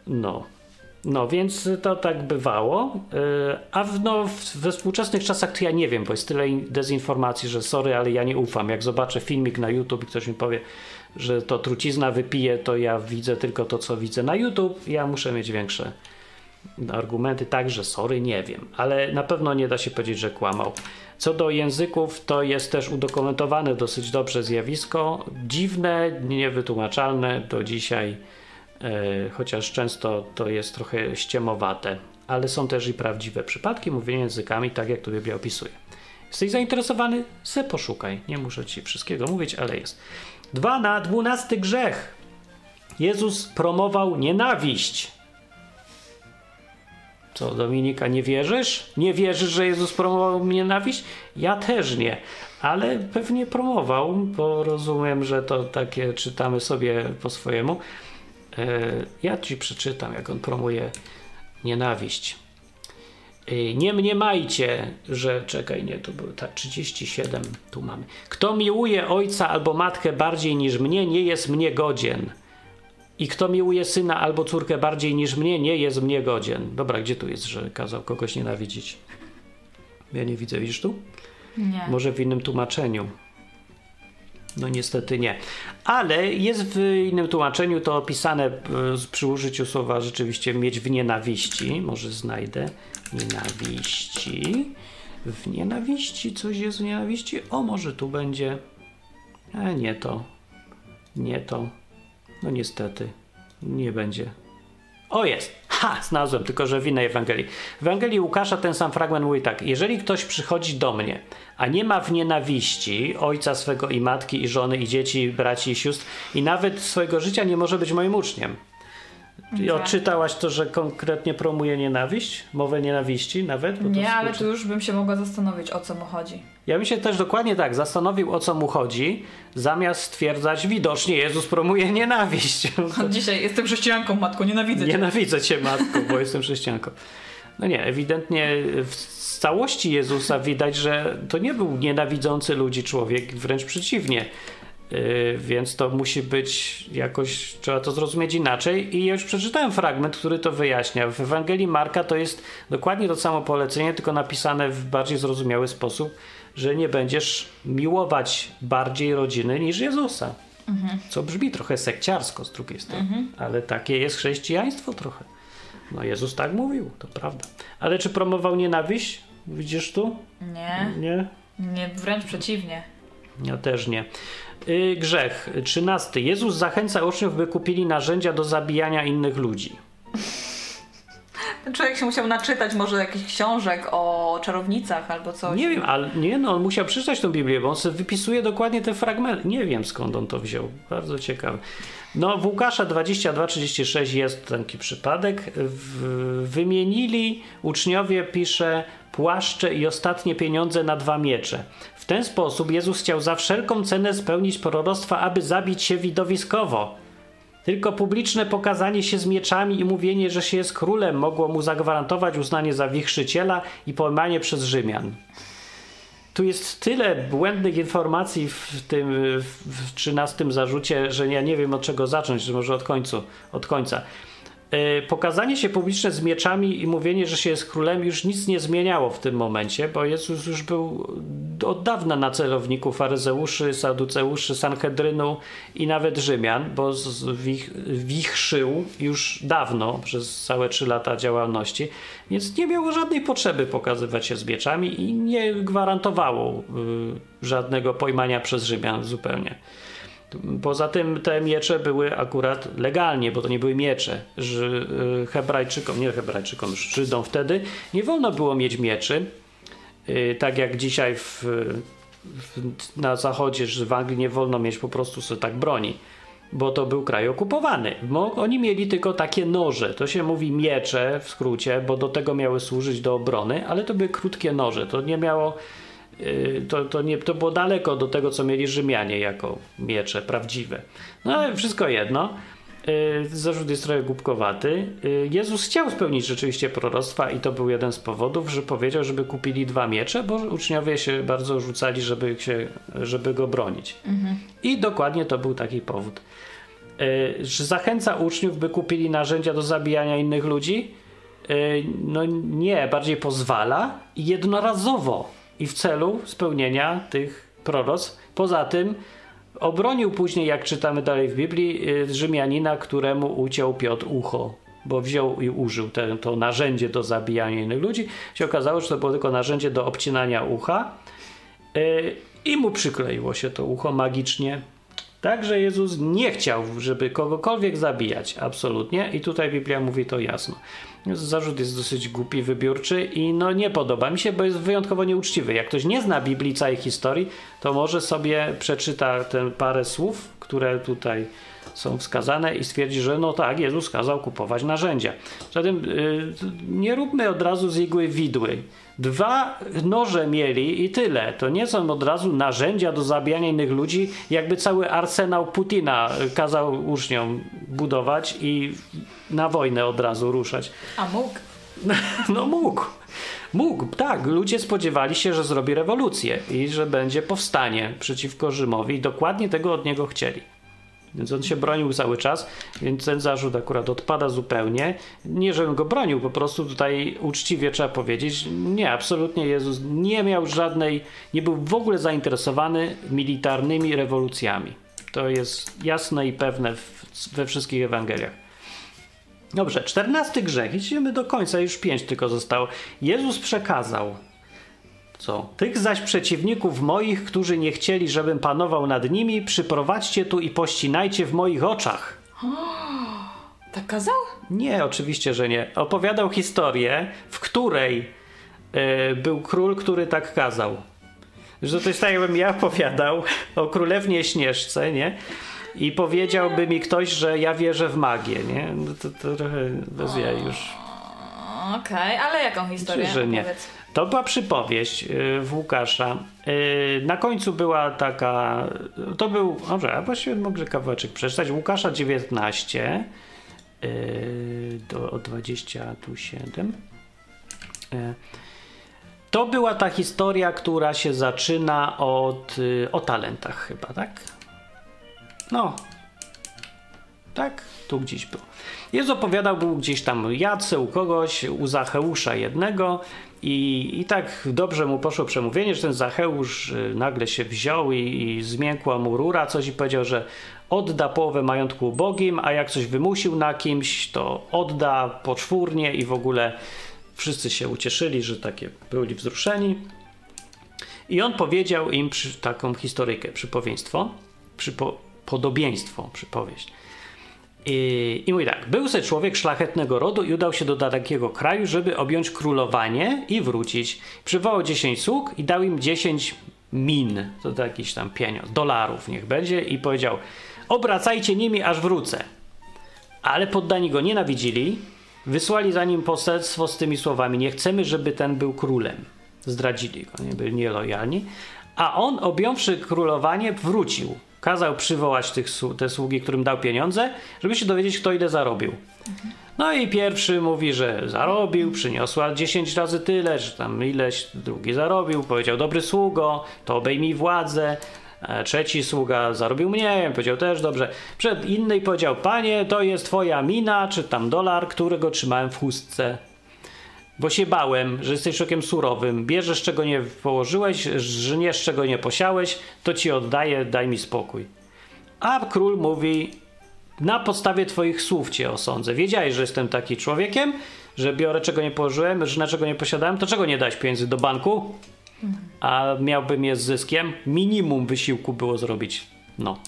No. No, więc to tak bywało. Yy, A w, no, w, we współczesnych czasach to ja nie wiem, bo jest tyle in- dezinformacji, że sorry, ale ja nie ufam. Jak zobaczę filmik na YouTube i ktoś mi powie, że to trucizna wypije, to ja widzę tylko to, co widzę na YouTube. Ja muszę mieć większe argumenty, także sorry, nie wiem. Ale na pewno nie da się powiedzieć, że kłamał. Co do języków, to jest też udokumentowane dosyć dobrze zjawisko. Dziwne, niewytłumaczalne do dzisiaj, e, chociaż często to jest trochę ściemowate. Ale są też i prawdziwe przypadki mówienia językami, tak jak tu Biblia opisuje. Jesteś zainteresowany? Se poszukaj. Nie muszę ci wszystkiego mówić, ale jest. Dwa na dwunasty grzech. Jezus promował nienawiść. Co, Dominika, nie wierzysz? Nie wierzysz, że Jezus promował nienawiść? Ja też nie, ale pewnie promował, bo rozumiem, że to takie czytamy sobie po swojemu. E, ja ci przeczytam, jak on promuje nienawiść. E, Nie mniemajcie, że czekaj, nie, to było tak 37, tu mamy. Kto miłuje ojca albo matkę bardziej niż mnie, nie jest mnie godzien. I kto miłuje syna albo córkę bardziej niż mnie, nie jest mnie godzien. Dobra, gdzie tu jest, że kazał kogoś nienawidzić? Ja nie widzę, widzisz tu? Nie. Może w innym tłumaczeniu. No niestety nie. Ale jest w innym tłumaczeniu to opisane e, przy użyciu słowa rzeczywiście mieć w nienawiści. Może znajdę. Nienawiści. W nienawiści coś jest w nienawiści? O, może tu będzie. E, nie to. Nie to. No niestety. Nie będzie. O jest! Ha! Znalazłem, tylko że w innej Ewangelii. W Ewangelii Łukasza ten sam fragment mówi tak. Jeżeli ktoś przychodzi do mnie, a nie ma w nienawiści ojca swego i matki, i żony, i dzieci, i braci, i sióstr, i nawet swojego życia nie może być moim uczniem. I Tak. odczytałaś to, że konkretnie promuje nienawiść? Mowę nienawiści nawet? Nie, ale tu już bym się mogła zastanowić, o co mu chodzi. Ja bym się też dokładnie tak zastanowił, o co mu chodzi, zamiast stwierdzać, widocznie Jezus promuje nienawiść. Dzisiaj jestem chrześcijanką, matko, nienawidzę cię. Nienawidzę cię, matko, bo jestem chrześcijanką. No nie, ewidentnie w całości Jezusa widać, że to nie był nienawidzący ludzi człowiek, wręcz przeciwnie. Yy, więc to musi być jakoś, trzeba to zrozumieć inaczej. I ja już przeczytałem fragment, który to wyjaśnia. W Ewangelii Marka to jest dokładnie to samo polecenie, tylko napisane w bardziej zrozumiały sposób, że nie będziesz miłować bardziej rodziny niż Jezusa. Co brzmi trochę sekciarsko z drugiej strony, ale takie jest chrześcijaństwo trochę. No Jezus tak mówił, to prawda. Ale czy promował nienawiść? Widzisz tu? Nie, Nie? nie, wręcz przeciwnie. Ja też nie. Yy, grzech. Trzynasty. Jezus zachęca uczniów, by kupili narzędzia do zabijania innych ludzi. Ten człowiek się musiał naczytać może jakichś książek o czarownicach albo coś. Nie wiem, ale nie, no on musiał przeczytać tą Biblię, bo on sobie wypisuje dokładnie te fragmenty. Nie wiem skąd on to wziął. Bardzo ciekawe. No w Łukasza 22-36 jest taki przypadek. W, wymienili uczniowie, pisze, płaszcze i ostatnie pieniądze na dwa miecze. Ten sposób Jezus chciał za wszelką cenę spełnić proroctwa, aby zabić się widowiskowo. Tylko publiczne pokazanie się z mieczami i mówienie, że się jest królem, mogło mu zagwarantować uznanie za wichrzyciela i pojmanie przez Rzymian. Tu jest tyle błędnych informacji w tym w 13 zarzucie, że ja nie wiem od czego zacząć, że może od od końca. Yy, Pokazanie się publiczne z mieczami i mówienie, że się jest królem, już nic nie zmieniało w tym momencie, bo Jezus już był od dawna na celowniku faryzeuszy, saduceuszy, sanhedrynu i nawet Rzymian, bo wichrzył już dawno, przez całe trzy lata działalności, więc nie miało żadnej potrzeby pokazywać się z mieczami i nie gwarantowało y, żadnego pojmania przez Rzymian zupełnie. Poza tym te miecze były akurat legalnie, bo to nie były miecze. Ży, y, Hebrajczykom, nie Hebrajczykom, Żydom wtedy nie wolno było mieć mieczy. Y, Tak jak dzisiaj w, w, na zachodzie, że w Anglii nie wolno mieć po prostu sobie tak broni, bo to był kraj okupowany. Mo, oni mieli tylko takie noże. To się mówi miecze w skrócie, bo do tego miały służyć do obrony, ale to były krótkie noże. To nie miało to, to, nie, to było daleko do tego, co mieli Rzymianie jako miecze prawdziwe. No ale wszystko jedno. y, zarzut jest trochę głupkowaty. Y, Jezus chciał spełnić rzeczywiście proroctwa i to był jeden z powodów, że powiedział, żeby kupili dwa miecze, bo uczniowie się bardzo rzucali, żeby, się, żeby go bronić. I dokładnie to był taki powód. Y, Że zachęca uczniów, by kupili narzędzia do zabijania innych ludzi? Y, No nie, bardziej pozwala jednorazowo i w celu spełnienia tych proroc. Poza tym obronił później, jak czytamy dalej w Biblii, y, Rzymianina, któremu uciął Piotr ucho, bo wziął i użył te, to narzędzie do zabijania innych ludzi. Się okazało, że to było tylko narzędzie do obcinania ucha y, i mu przykleiło się to ucho magicznie. Także Jezus nie chciał, żeby kogokolwiek zabijać, absolutnie. I tutaj Biblia mówi to jasno. Zarzut jest dosyć głupi, wybiórczy i no nie podoba mi się, bo jest wyjątkowo nieuczciwy. Jak ktoś nie zna Biblii całej historii, to może sobie przeczyta ten parę słów, które tutaj są wskazane i stwierdzi, że no tak, Jezus kazał kupować narzędzia. Zatem y, nie róbmy od razu z igły widły. Dwa noże mieli i tyle. To nie są od razu narzędzia do zabijania innych ludzi, jakby cały arsenał Putina kazał uczniom budować i na wojnę od razu ruszać. A mógł. No mógł. Mógł, tak. Ludzie spodziewali się, że zrobi rewolucję i że będzie powstanie przeciwko Rzymowi i dokładnie tego od niego chcieli. Więc on się bronił cały czas, więc ten zarzut akurat odpada zupełnie. Nie, żebym go bronił, po prostu tutaj uczciwie trzeba powiedzieć, nie, absolutnie Jezus nie miał żadnej, nie był w ogóle zainteresowany militarnymi rewolucjami. To jest jasne i pewne w, we wszystkich Ewangeliach. Dobrze, czternasty grzech. Idziemy do końca, już pięć tylko zostało. Jezus przekazał. Co? Tych zaś przeciwników moich, którzy nie chcieli, żebym panował nad nimi, przyprowadźcie tu i pościnajcie w moich oczach. Tak kazał? Nie, oczywiście, że nie. Opowiadał historię, w której e, był król, który tak kazał. Że to jest tak, jakbym ja opowiadał o królewnie Śnieżce, nie? I powiedziałby mi ktoś, że ja wierzę w magię, nie? No to, to trochę bez jaj już. Okej, ale jaką historię? Myślę, że nie. Opowiedz. To była przypowieść y, w Łukasza. Y, Na końcu była taka. To był. Może, a właściwie mogę kawałeczek przeczytać. Łukasza 19 y, do o 27. Y, To była ta historia, która się zaczyna od. o talentach, chyba, tak? No. Tak? Tu gdzieś był. Jezus opowiadał, był gdzieś tam jadce u kogoś, u Zacheusza jednego i, i tak dobrze mu poszło przemówienie, że ten Zacheusz y, nagle się wziął i, i zmiękła mu rura coś i powiedział, że odda połowę majątku ubogim, a jak coś wymusił na kimś, to odda poczwórnie i w ogóle wszyscy się ucieszyli, że takie byli wzruszeni. I on powiedział im przy, taką historyjkę, przypowieństwo, przypo, podobieństwo, przypowieść. I, I mówi tak, był se człowiek szlachetnego rodu i udał się do dalekiego kraju, żeby objąć królowanie i wrócić. Przywołał 10 sług i dał im 10 min, to, to jakiś tam pieniądz, dolarów niech będzie i powiedział, obracajcie nimi aż wrócę. Ale poddani go nienawidzili, wysłali za nim poselstwo z tymi słowami, nie chcemy, żeby ten był królem. Zdradzili go, nie byli nielojalni. A on, objąwszy królowanie, wrócił. Kazał przywołać tych, te sługi, którym dał pieniądze, żeby się dowiedzieć, kto ile zarobił. No i pierwszy mówi, że zarobił, przyniosła 10 razy tyle, że tam ileś, drugi zarobił, powiedział dobry sługo, to obejmij władzę. E, Trzeci sługa zarobił mniej, powiedział też dobrze. Przed inny powiedział, panie, to jest twoja mina, czy tam dolar, którego trzymałem w chustce. Bo się bałem, że jesteś człowiekiem surowym. Bierzesz, czego nie położyłeś, żniesz, czego nie posiałeś, to ci oddaję, daj mi spokój. A król mówi, na podstawie twoich słów cię osądzę. Wiedziałeś, że jestem taki człowiekiem, że biorę, czego nie położyłem, że na czego nie posiadałem, to czego nie dać pieniędzy do banku? A miałbym je z zyskiem? Minimum wysiłku było zrobić. No.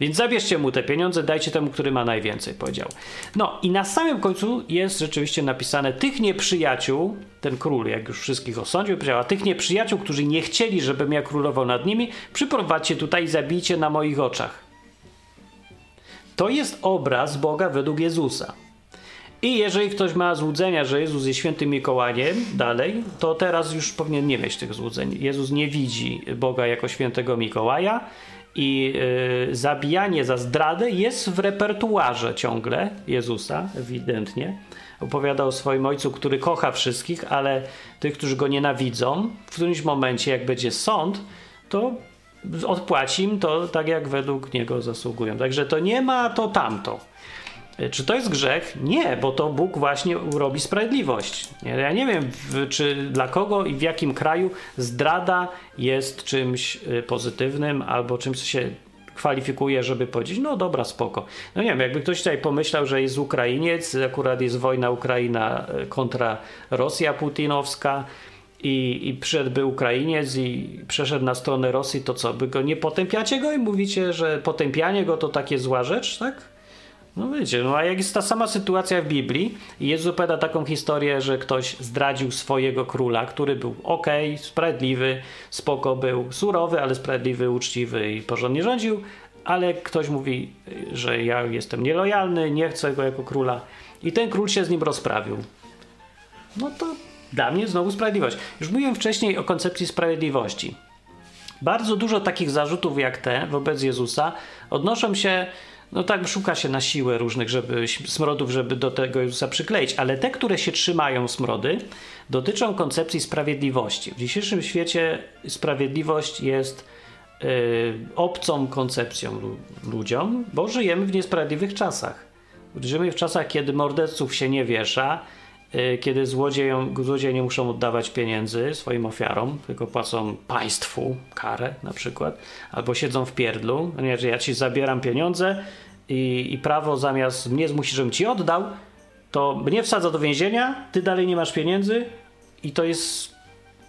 Więc zabierzcie mu te pieniądze, dajcie temu, który ma najwięcej, powiedział. No i na samym końcu jest rzeczywiście napisane tych nieprzyjaciół, ten król jak już wszystkich osądził, powiedział, a tych nieprzyjaciół, którzy nie chcieli, żebym ja królował nad nimi, przyprowadźcie tutaj i zabijcie na moich oczach. To jest obraz Boga według Jezusa. I jeżeli ktoś ma złudzenia, że Jezus jest świętym Mikołajem dalej, to teraz już powinien nie mieć tych złudzeń. Jezus nie widzi Boga jako świętego Mikołaja I y, zabijanie za zdradę jest w repertuarze ciągle Jezusa, ewidentnie. Opowiada o swoim ojcu, który kocha wszystkich, ale tych, którzy go nienawidzą, w którymś momencie, jak będzie sąd, to odpłaci im to tak, jak według niego zasługują. Także to nie ma to tamto. Czy to jest grzech? Nie, bo to Bóg właśnie robi sprawiedliwość. Ja nie wiem, czy dla kogo i w jakim kraju zdrada jest czymś y, pozytywnym albo czymś, co się kwalifikuje, żeby powiedzieć, no dobra, spoko. No nie wiem, jakby ktoś tutaj pomyślał, że jest Ukrainiec, akurat jest wojna Ukraina y, kontra Rosja putinowska i, i przyszedłby Ukrainiec i przeszedł na stronę Rosji, to co, by go nie potępiacie go i mówicie, że potępianie go to takie zła rzecz, tak? No wiecie, no a jak jest ta sama sytuacja w Biblii Jezus opowiada taką historię, że ktoś zdradził swojego króla, który był ok, sprawiedliwy, spoko był, surowy, ale sprawiedliwy, uczciwy i porządnie rządził, ale ktoś mówi, że ja jestem nielojalny, nie chcę go jako króla i ten król się z nim rozprawił. No to dla mnie znowu sprawiedliwość. Już mówiłem wcześniej o koncepcji sprawiedliwości. Bardzo dużo takich zarzutów jak te wobec Jezusa odnoszą się, no tak, szuka się na siłę różnych żeby, smrodów, żeby do tego Jezusa przykleić, ale te, które się trzymają smrody, dotyczą koncepcji sprawiedliwości. W dzisiejszym świecie sprawiedliwość jest y, obcą koncepcją lu- ludziom, bo żyjemy w niesprawiedliwych czasach. Żyjemy w czasach, kiedy morderców się nie wiesza, kiedy złodziejom, złodzieje nie muszą oddawać pieniędzy swoim ofiarom, tylko płacą państwu karę na przykład, albo siedzą w pierdlu, nie, że ja ci zabieram pieniądze i, i prawo zamiast mnie zmusi, żebym ci oddał, to mnie wsadza do więzienia, ty dalej nie masz pieniędzy i to jest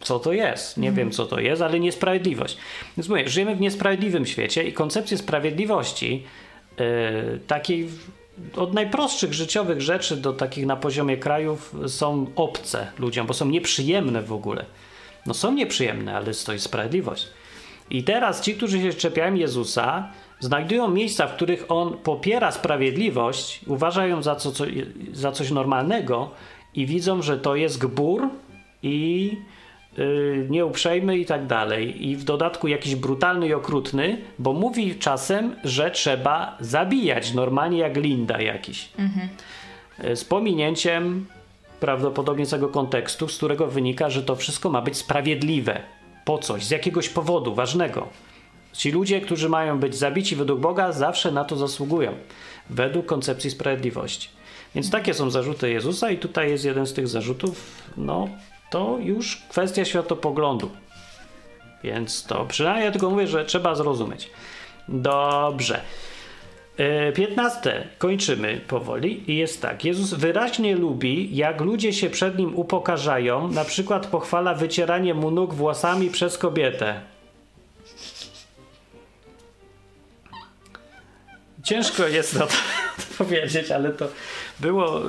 co to jest. Nie wiem, co to jest, ale niesprawiedliwość. Więc mówię, żyjemy w niesprawiedliwym świecie i koncepcje sprawiedliwości, yy, takiej od najprostszych życiowych rzeczy do takich na poziomie krajów, są obce ludziom, bo są nieprzyjemne w ogóle. No są nieprzyjemne, ale to jest sprawiedliwość. I teraz ci, którzy się czepiają Jezusa, znajdują miejsca, w których on popiera sprawiedliwość, uważają za, co, co, za coś normalnego i widzą, że to jest gbur i yy, nieuprzejmy i tak dalej. I w dodatku jakiś brutalny i okrutny, bo mówi czasem, że trzeba zabijać, normalnie jak Linda jakiś. Yy, Z pominięciem prawdopodobnie całego kontekstu, z którego wynika, że to wszystko ma być sprawiedliwe. Po coś, z jakiegoś powodu ważnego. Ci ludzie, którzy mają być zabici według Boga, zawsze na to zasługują, według koncepcji sprawiedliwości. Więc takie są zarzuty Jezusa, i tutaj jest jeden z tych zarzutów, no to już kwestia światopoglądu. Więc to przynajmniej ja tylko mówię, że trzeba zrozumieć. Dobrze. E, 15. Kończymy powoli i jest tak. Jezus wyraźnie lubi, jak ludzie się przed nim upokarzają, na przykład pochwala wycieranie mu nóg włosami przez kobietę. Ciężko jest na to powiedzieć, ale to było y,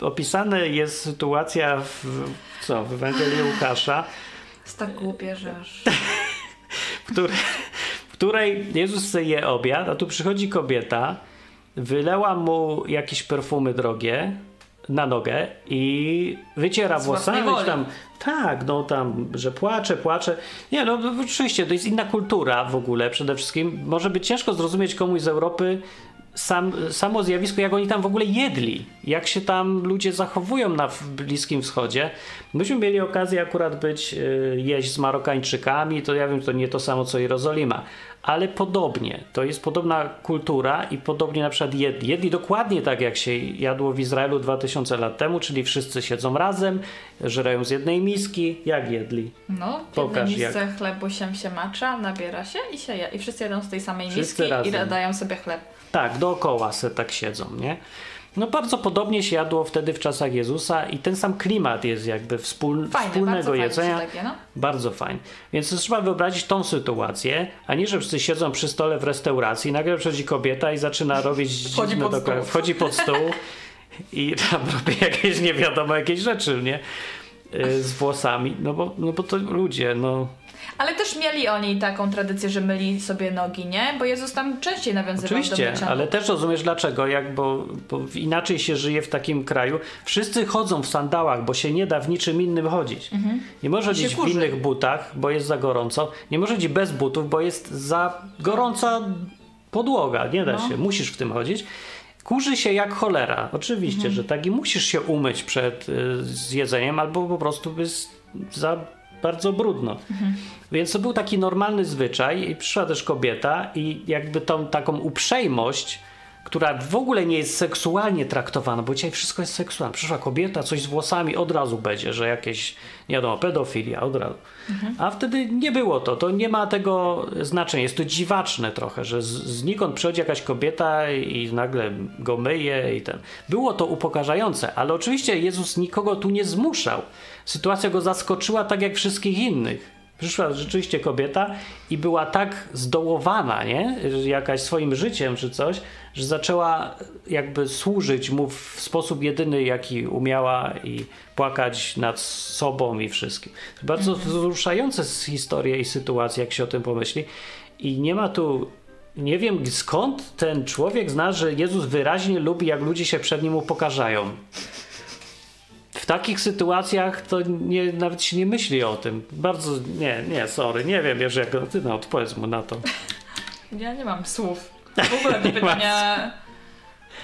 opisane jest sytuacja w, co, w Ewangelii Łukasza, Jest tak głupie, że aż... w której, w której Jezus je obiad, a tu przychodzi kobieta, wylała mu jakieś perfumy drogie na nogę i wyciera Z włosami. Tam, tak, no tam, że płacze, płacze. Nie, no, oczywiście, to jest inna kultura w ogóle przede wszystkim. Może być ciężko zrozumieć komuś z Europy sam, samo zjawisko, jak oni tam w ogóle jedli, jak się tam ludzie zachowują na Bliskim Wschodzie. Myśmy mieli okazję akurat być, y, jeść z Marokańczykami, to ja wiem, to nie to samo co Jerozolima, ale podobnie. To jest podobna kultura i podobnie na przykład jedli. Jedli dokładnie tak, jak się jadło w Izraelu 2000 lat temu, czyli wszyscy siedzą razem, żerają z jednej miski. Jak jedli? No, w Pokaż, jednej misce chlebu się się macza, nabiera się i się je. I wszyscy jedą z tej samej Wszyscy miski i razem. dają sobie chleb. Tak, dookoła se tak siedzą, nie? No bardzo podobnie się jadło wtedy w czasach Jezusa i ten sam klimat jest jakby wspól, Fajne, wspólnego jedzenia. takie, no. Bardzo fajnie. Więc trzeba wyobrazić tą sytuację, a nie, że wszyscy siedzą przy stole w restauracji, nagle przychodzi kobieta i zaczyna robić Wchodzi pod dokoła- stół. wchodzi pod stół i tam robi jakieś nie wiadomo jakieś rzeczy, nie? y, z włosami, no bo, no bo to ludzie, no Ale też mieli oni taką tradycję, że myli sobie nogi, nie? Bo Jezus tam częściej nawiązywał do Oczywiście, mycia ale nóg. też rozumiesz dlaczego, jak, bo, bo inaczej się żyje w takim kraju. Wszyscy chodzą w sandałach, bo się nie da w niczym innym chodzić. Nie może Mhm. I się chodzić w innych butach, bo jest za gorąco. Nie może chodzić bez butów, bo jest za gorąca podłoga. Nie da No. się, musisz w tym chodzić. Kurzy się jak cholera. Oczywiście, Mhm. że tak i musisz się umyć przed y, zjedzeniem, albo po prostu jest za bardzo brudno. Mhm. Więc to był taki normalny zwyczaj i przyszła też kobieta i jakby tą taką uprzejmość, która w ogóle nie jest seksualnie traktowana, bo dzisiaj wszystko jest seksualne. Przyszła kobieta, coś z włosami, od razu będzie, że jakieś, nie wiadomo, pedofilia, od razu. A wtedy nie było to, to nie ma tego znaczenia. Jest to dziwaczne trochę, że znikąd przychodzi jakaś kobieta i nagle go myje i ten. Było to upokarzające, ale oczywiście Jezus nikogo tu nie zmuszał. Sytuacja go zaskoczyła tak jak wszystkich innych. Przyszła rzeczywiście kobieta i była tak zdołowana, nie? Jakaś swoim życiem czy coś, że zaczęła jakby służyć mu w sposób jedyny, jaki umiała i płakać nad sobą i wszystkim. Bardzo wzruszające z historie i sytuacje, jak się o tym pomyśli. I nie ma tu nie wiem skąd ten człowiek zna, że Jezus wyraźnie lubi, jak ludzie się przed nim upokarzają. W takich sytuacjach to nie, nawet się nie myśli o tym. Bardzo, nie, nie, sorry, nie wiem, wiesz, jak ty no, odpowiedz mu na to. Ja nie mam słów. W ogóle te pytania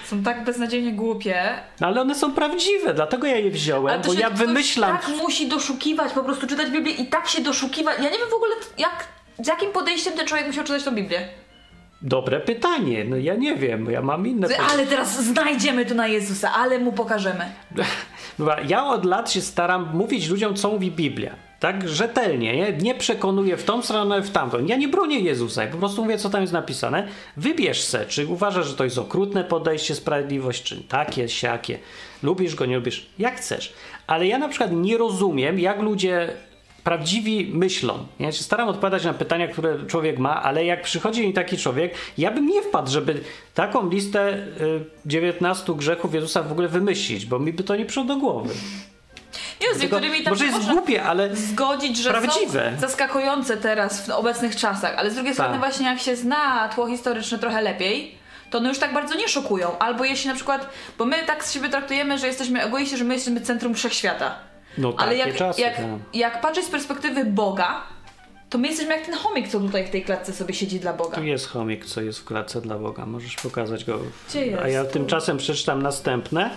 są tak beznadziejnie głupie. No, ale one są prawdziwe, dlatego ja je wziąłem, bo ja wymyślam. tak musi doszukiwać, po prostu czytać Biblię i tak się doszukiwać. Ja nie wiem w ogóle, jak, z jakim podejściem ten człowiek musiał czytać tą Biblię. Dobre pytanie, no ja nie wiem, ja mam inne pytanie. Ale teraz znajdziemy tu na Jezusa, ale mu pokażemy. Ja od lat się staram mówić ludziom, co mówi Biblia. Tak rzetelnie, nie? nie przekonuję w tą stronę, w tamtą. Ja nie bronię Jezusa, ja po prostu mówię, co tam jest napisane. Wybierz se, czy uważasz, że to jest okrutne podejście, sprawiedliwość, czy takie, siakie. Lubisz go, nie lubisz, jak chcesz. Ale ja na przykład nie rozumiem, jak ludzie prawdziwi myślą. Ja się staram odpowiadać na pytania, które człowiek ma, ale jak przychodzi mi taki człowiek, ja bym nie wpadł, żeby taką listę y, 19 grzechów Jezusa w ogóle wymyślić, bo mi by to nie przyszło do głowy. Nie, z Tylko, niektórymi tam może jest głupie, ale zgodzić, że prawdziwe. są zaskakujące teraz w obecnych czasach, ale z drugiej strony Tak. właśnie jak się zna tło historyczne trochę lepiej, to one już tak bardzo nie szokują. Albo jeśli na przykład, bo my tak z siebie traktujemy, że jesteśmy egoiści, że my jesteśmy centrum wszechświata. No Ale jak, czasy. jak, tak. jak patrzeć z perspektywy Boga, to my jesteśmy jak ten chomik, co tutaj w tej klatce sobie siedzi dla Boga. Tu jest chomik, co jest w klatce dla Boga. Możesz pokazać go. Gdzie jest? A ja tymczasem przeczytam następne.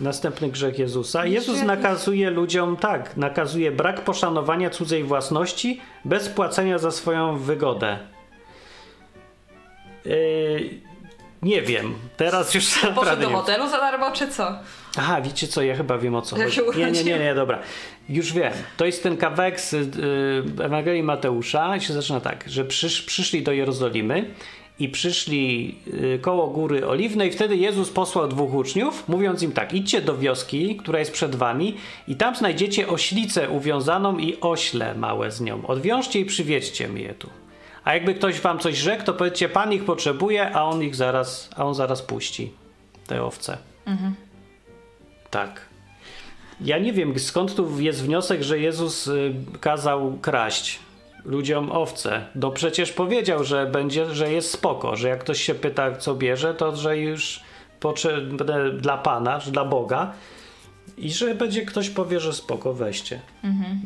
Następny grzech Jezusa. Jezus nakazuje ludziom tak, nakazuje brak poszanowania cudzej własności bez płacenia za swoją wygodę. Yy, nie wiem. Teraz już Poszedł naprawdę do hotelu za darmo, czy co? Aha, wiecie co, ja chyba wiem o co chodzi. Nie, nie, nie, nie, dobra. Już wiem. To jest ten kawałek z y, Ewangelii Mateusza. się zaczyna tak, że przysz, przyszli do Jerozolimy i przyszli y, koło Góry Oliwnej. Wtedy Jezus posłał dwóch uczniów, mówiąc im tak, idźcie do wioski, która jest przed wami i tam znajdziecie oślicę uwiązaną i ośle małe z nią. Odwiążcie i przywieźcie mi je tu. A jakby ktoś wam coś rzekł, to powiedzcie, Pan ich potrzebuje, a on ich zaraz, a on zaraz puści. Te owce. Tak. Ja nie wiem, skąd tu jest wniosek, że Jezus y, kazał kraść ludziom owce. No przecież powiedział, że będzie, że jest spoko, że jak ktoś się pyta, co bierze, to że już potrzebne dla Pana, że dla Boga i że będzie ktoś powie, że spoko, weźcie.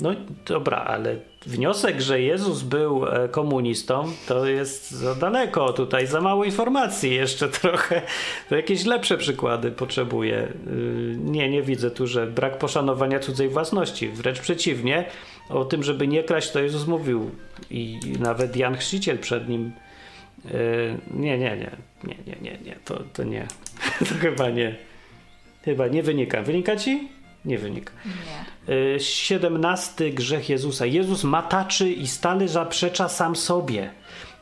No dobra, ale wniosek, że Jezus był e, komunistą, to jest za daleko tutaj, za mało informacji jeszcze trochę. To jakieś lepsze przykłady potrzebuję. Y, Nie, nie widzę tu, że brak poszanowania cudzej własności. Wręcz przeciwnie, o tym, żeby nie kraść, to Jezus mówił i i nawet Jan Chrzciciel przed nim. y, Nie, nie, nie, nie, nie, nie, nie, to, to nie. To chyba nie. Chyba nie wynika. Wynika ci? Nie wynika. Nie. Y, 17 grzech Jezusa. Jezus mataczy i stale zaprzecza sam sobie.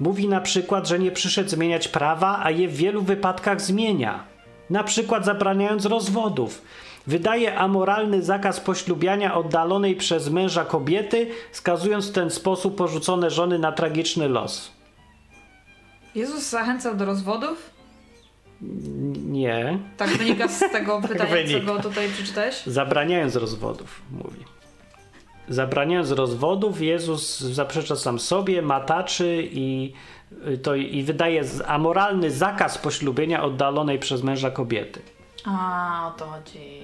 Mówi na przykład, że nie przyszedł zmieniać prawa, a je w wielu wypadkach zmienia. Na przykład zabraniając rozwodów. Wydaje amoralny zakaz poślubiania oddalonej przez męża kobiety, skazując w ten sposób porzucone żony na tragiczny los. Jezus zachęcał do rozwodów? Nie. Tak wynika z tego pytania, co go tutaj przeczytałeś? Zabraniając rozwodów, mówi. zabraniając rozwodów, Jezus zaprzecza sam sobie, mataczy i, y, to, i wydaje amoralny zakaz poślubienia oddalonej przez męża kobiety. A, o to chodzi.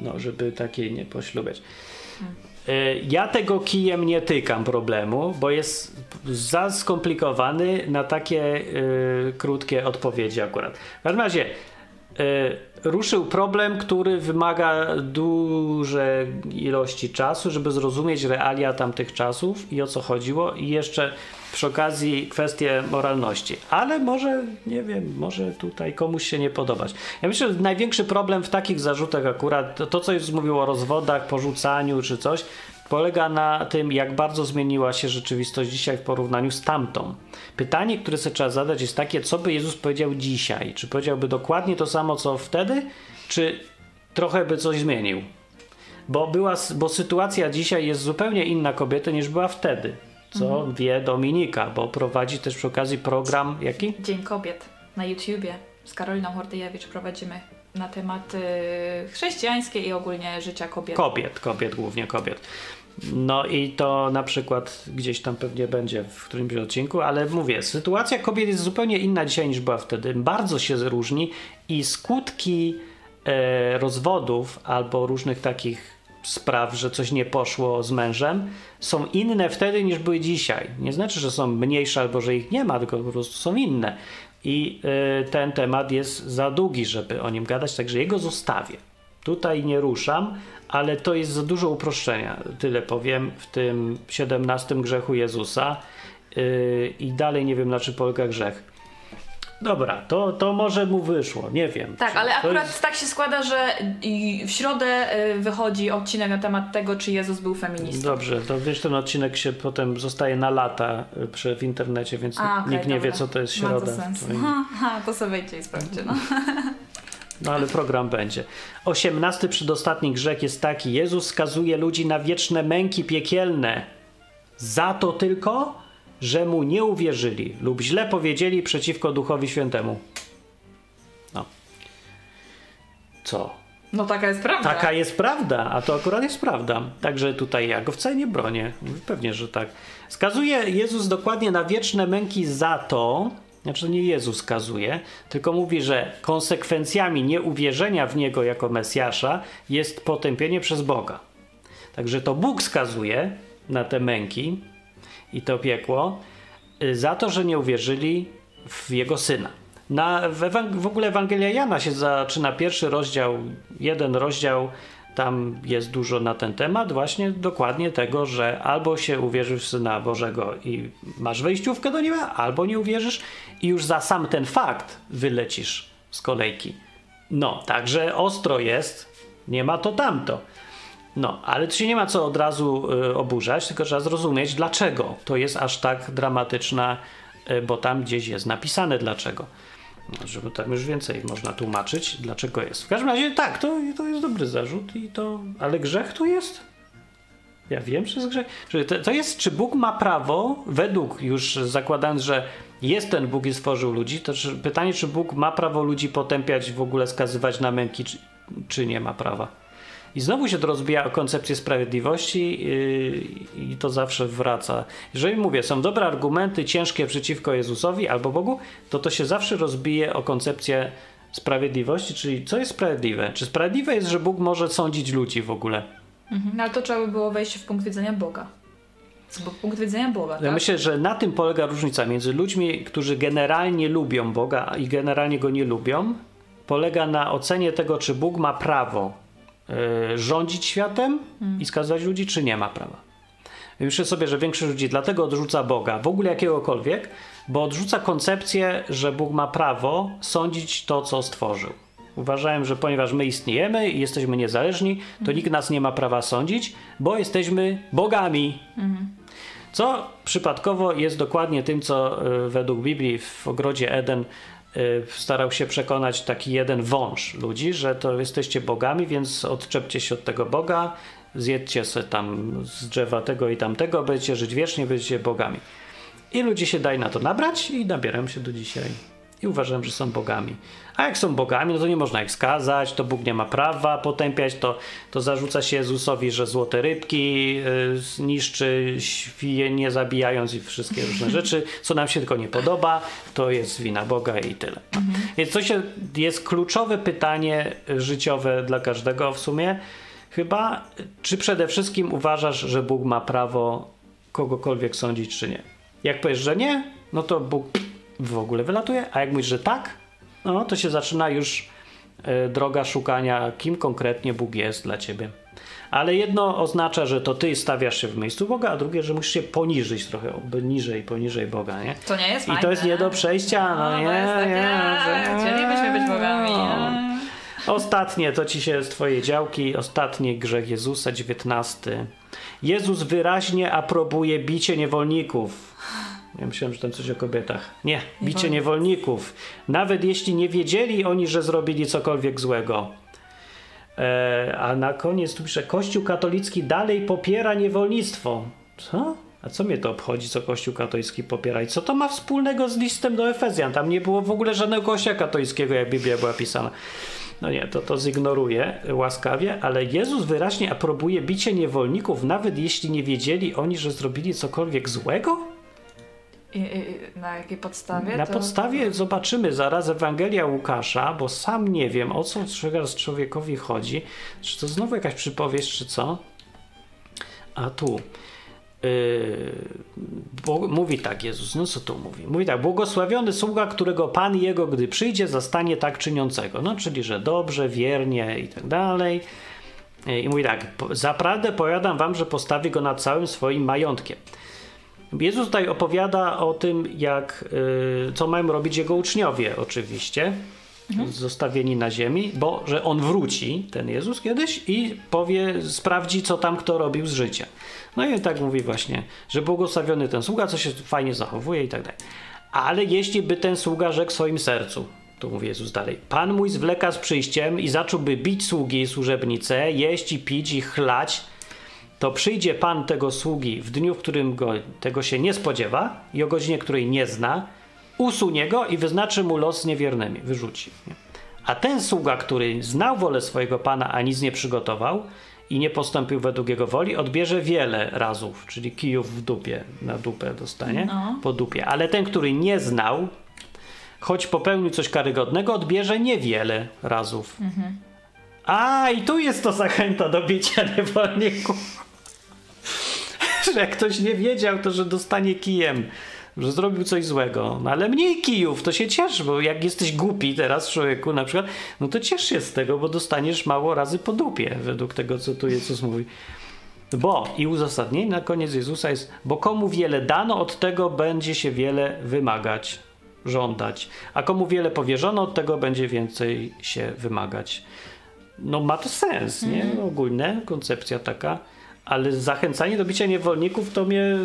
No, żeby takiej nie poślubiać. Y, Ja tego kijem nie tykam problemu, bo jest za skomplikowany na takie y, krótkie odpowiedzi akurat. W każdym razie ruszył problem, który wymaga dużej ilości czasu, żeby zrozumieć realia tamtych czasów i o co chodziło i jeszcze przy okazji kwestie moralności. Ale może, nie wiem, może tutaj komuś się nie podobać. Ja myślę, że największy problem w takich zarzutach akurat, to, to co już mówił o rozwodach, porzucaniu czy coś, polega na tym, jak bardzo zmieniła się rzeczywistość dzisiaj w porównaniu z tamtą. Pytanie, które sobie trzeba zadać jest takie, co by Jezus powiedział dzisiaj? Czy powiedziałby dokładnie to samo, co wtedy, czy trochę by coś zmienił? Bo, była, bo sytuacja dzisiaj jest zupełnie inna kobiety niż była wtedy, co wie Dominika, bo prowadzi też przy okazji program jaki? Dzień Kobiet na YouTubie z Karoliną Hordyjewicz prowadzimy na tematy chrześcijańskie i ogólnie życia kobiet. Kobiet, kobiet, głównie kobiet. No i to na przykład gdzieś tam pewnie będzie w którymś odcinku, ale mówię, sytuacja kobiet jest zupełnie inna dzisiaj niż była wtedy. Bardzo się różni i skutki e, rozwodów albo różnych takich spraw, że coś nie poszło z mężem, są inne wtedy niż były dzisiaj. Nie znaczy, że są mniejsze albo że ich nie ma, tylko po prostu są inne. I e, ten temat jest za długi, żeby o nim gadać, także jego zostawię. Tutaj nie ruszam, ale to jest za dużo uproszczenia. Tyle powiem w tym 17 grzechu Jezusa. Yy, I dalej nie wiem, na czym polega grzech. Dobra, to, to może mu wyszło, nie wiem. Tak, ale akurat jest- tak się składa, że w środę y, wychodzi odcinek na temat tego, czy Jezus był feministą. Dobrze, to wiesz, ten odcinek się potem zostaje na lata y, przy, w internecie, więc A, okej, nikt nie wie, dobra. co to jest Ma to środa. sens. To i- Ha, ha, to sobie wejdźcie i sprawdźcie. No. No ale program będzie. Osiemnasty przedostatni grzech jest taki. Jezus skazuje ludzi na wieczne męki piekielne. Za to tylko, że mu nie uwierzyli lub źle powiedzieli przeciwko Duchowi Świętemu. No. Co? no taka jest prawda. Taka jest prawda, a to akurat jest prawda. Także tutaj ja go wcale nie bronię. Pewnie, że tak. Skazuje Jezus dokładnie na wieczne męki za to, znaczy nie Jezus skazuje, tylko mówi, że konsekwencjami nieuwierzenia w Niego jako Mesjasza jest potępienie przez Boga. Także to Bóg skazuje na te męki i to piekło y, za to, że nie uwierzyli w Jego Syna. Na, w, w ogóle Ewangelia Jana się zaczyna pierwszy rozdział, jeden rozdział, tam jest dużo na ten temat, właśnie dokładnie tego, że albo się uwierzysz w Syna Bożego i masz wejściówkę do nieba, albo nie uwierzysz i już za sam ten fakt wylecisz z kolejki. No, także ostro jest, nie ma to tamto. No, ale tu się nie ma co od razu y, oburzać, tylko trzeba zrozumieć, dlaczego to jest aż tak dramatyczna, y, bo tam gdzieś jest napisane dlaczego. No, żeby tam już więcej można tłumaczyć, dlaczego jest. W każdym razie tak, to, to jest dobry zarzut, i to, ale grzech tu jest. Ja wiem, że jest grzech. To, to jest, czy Bóg ma prawo, według już zakładając, że jest ten Bóg i stworzył ludzi, to czy, pytanie, czy Bóg ma prawo ludzi potępiać, w ogóle skazywać na męki, czy, czy nie ma prawa. I znowu się to rozbija o koncepcję sprawiedliwości yy, i to zawsze wraca. Jeżeli mówię, są dobre argumenty ciężkie przeciwko Jezusowi albo Bogu, to to się zawsze rozbije o koncepcję sprawiedliwości, czyli co jest sprawiedliwe? Czy sprawiedliwe jest, że Bóg może sądzić ludzi w ogóle? Mhm. No ale to trzeba by było wejść w punkt widzenia Boga. Bo punkt widzenia Boga, Ja tak? myślę, że na tym polega różnica między ludźmi, którzy generalnie lubią Boga i generalnie go nie lubią. Polega na ocenie tego, czy Bóg ma prawo rządzić światem i skazać ludzi, czy nie ma prawa. Myślę sobie, że większość ludzi dlatego odrzuca Boga, w ogóle jakiegokolwiek, bo odrzuca koncepcję, że Bóg ma prawo sądzić to, co stworzył. Uważałem, że ponieważ my istniejemy i jesteśmy niezależni, to nikt nas nie ma prawa sądzić, bo jesteśmy bogami. Co przypadkowo jest dokładnie tym, co y, według Biblii w ogrodzie Eden y, starał się przekonać taki jeden wąż ludzi, że to jesteście bogami, więc odczepcie się od tego Boga, zjedźcie sobie tam z drzewa tego i tamtego, będziecie żyć wiecznie, będziecie bogami. I ludzie się daj na to nabrać i nabierają się do dzisiaj. I uważają, że są bogami. A jak są bogami, no to nie można ich skazać, to Bóg nie ma prawa potępiać, to, to zarzuca się Jezusowi, że złote rybki y, niszczy, świje nie zabijając i wszystkie różne rzeczy, co nam się tylko nie podoba, to jest wina Boga i tyle. Więc to się, jest kluczowe pytanie życiowe dla każdego w sumie, chyba, czy przede wszystkim uważasz, że Bóg ma prawo kogokolwiek sądzić, czy nie? Jak powiesz, że nie, no to Bóg w ogóle wylatuje, a jak mówisz, że tak, no to się zaczyna już e, droga szukania, kim konkretnie Bóg jest dla ciebie. Ale jedno oznacza, że to ty stawiasz się w miejscu Boga, a drugie, że musisz się poniżyć trochę, niżej, poniżej Boga, nie? To nie jest I fajne. to jest nie do przejścia, no, No, nie, nie, a, Chcielibyśmy być bogami. No. Ostatnie, to ci się z twojej działki, ostatni grzech Jezusa, 19. Jezus wyraźnie aprobuje bicie niewolników. Ja myślałem, że tam coś o kobietach. Nie, bicie niewolników. Nawet jeśli nie wiedzieli oni, że zrobili cokolwiek złego. E, a na koniec tu pisze, Kościół katolicki dalej popiera niewolnictwo. Co? A co mnie to obchodzi, co Kościół katolicki popiera? I co to ma wspólnego z listem do Efezjan? Tam nie było w ogóle żadnego kościoła katolickiego, jak Biblia była pisana. No nie, to to zignoruję łaskawie, ale Jezus wyraźnie aprobuje bicie niewolników, nawet jeśli nie wiedzieli oni, że zrobili cokolwiek złego? I, i, na jakiej podstawie? Na to... podstawie zobaczymy zaraz Ewangelia Łukasza, bo sam nie wiem, o co teraz człowiekowi chodzi. Czy to znowu jakaś przypowieść, czy co? A tu. Yy, bo, mówi tak Jezus, no co tu mówi? Mówi tak, błogosławiony sługa, którego Pan jego, gdy przyjdzie, zastanie tak czyniącego. No, czyli, że dobrze, wiernie i tak dalej. Yy, I mówi tak, "Po- zaprawdę powiadam wam, że postawi go nad całym swoim majątkiem. Jezus tutaj opowiada o tym, jak, y, co mają robić jego uczniowie, oczywiście, zostawieni na ziemi, bo że on wróci, ten Jezus kiedyś i powie, sprawdzi, co tam kto robił z życia. No i tak mówi właśnie, że błogosławiony ten sługa, co się fajnie zachowuje i tak dalej. Ale jeśli by ten sługa rzekł w swoim sercu, tu mówi Jezus dalej, Pan mój zwleka z przyjściem i zacząłby bić sługi i służebnice, jeść i pić i chlać, to przyjdzie Pan tego sługi w dniu, w którym go, tego się nie spodziewa i o godzinie, której nie zna, usunie go i wyznaczy mu los niewiernymi, wyrzuci. A ten sługa, który znał wolę swojego Pana, a nic nie przygotował i nie postąpił według jego woli, odbierze wiele razów, czyli kijów w dupie, na dupę dostanie, No. po dupie. Ale ten, który nie znał, choć popełnił coś karygodnego, odbierze niewiele razów. A, i tu jest to zachęta do bicia niewolników. Że jak ktoś nie wiedział, to że dostanie kijem, że zrobił coś złego. No ale mniej kijów, to się ciesz, bo jak jesteś głupi teraz człowieku na przykład, no to ciesz się z tego, bo dostaniesz mało razy po dupie, według tego, co tu Jezus mówi. Bo, i uzasadnienie na koniec Jezusa jest, bo komu wiele dano, od tego będzie się wiele wymagać, żądać. A komu wiele powierzono, od tego będzie więcej się wymagać. No ma to sens, nie? Ogólne, koncepcja taka. Ale zachęcanie do bicia niewolników to mnie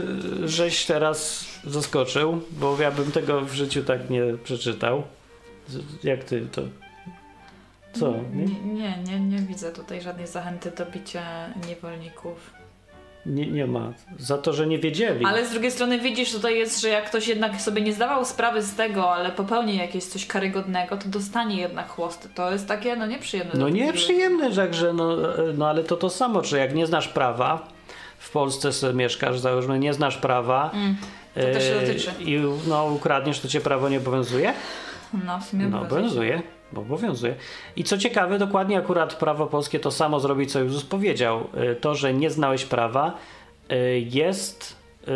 żeś teraz zaskoczył, bo ja bym tego w życiu tak nie przeczytał. Jak ty to... Co? Nie, nie, nie, nie widzę tutaj żadnej zachęty do bicia niewolników. Nie, nie ma. Za to, że nie wiedzieli. Ale z drugiej strony widzisz, tutaj jest, że jak ktoś jednak sobie nie zdawał sprawy z tego, ale popełni jakieś coś karygodnego, to dostanie jednak chłosty. To jest takie, no nieprzyjemne. No nieprzyjemne, że, że no, e, no ale to to samo, czy jak nie znasz prawa, w Polsce sobie mieszkasz, załóżmy, nie znasz prawa Mm, to też się e, dotyczy. i no, ukradniesz, to cię prawo nie obowiązuje? No w sumie No obowiązuje. obowiązuje, bo obowiązuje. I co ciekawe, dokładnie akurat prawo polskie to samo zrobi, co Jezus powiedział. E, To, że nie znałeś prawa, e, jest e,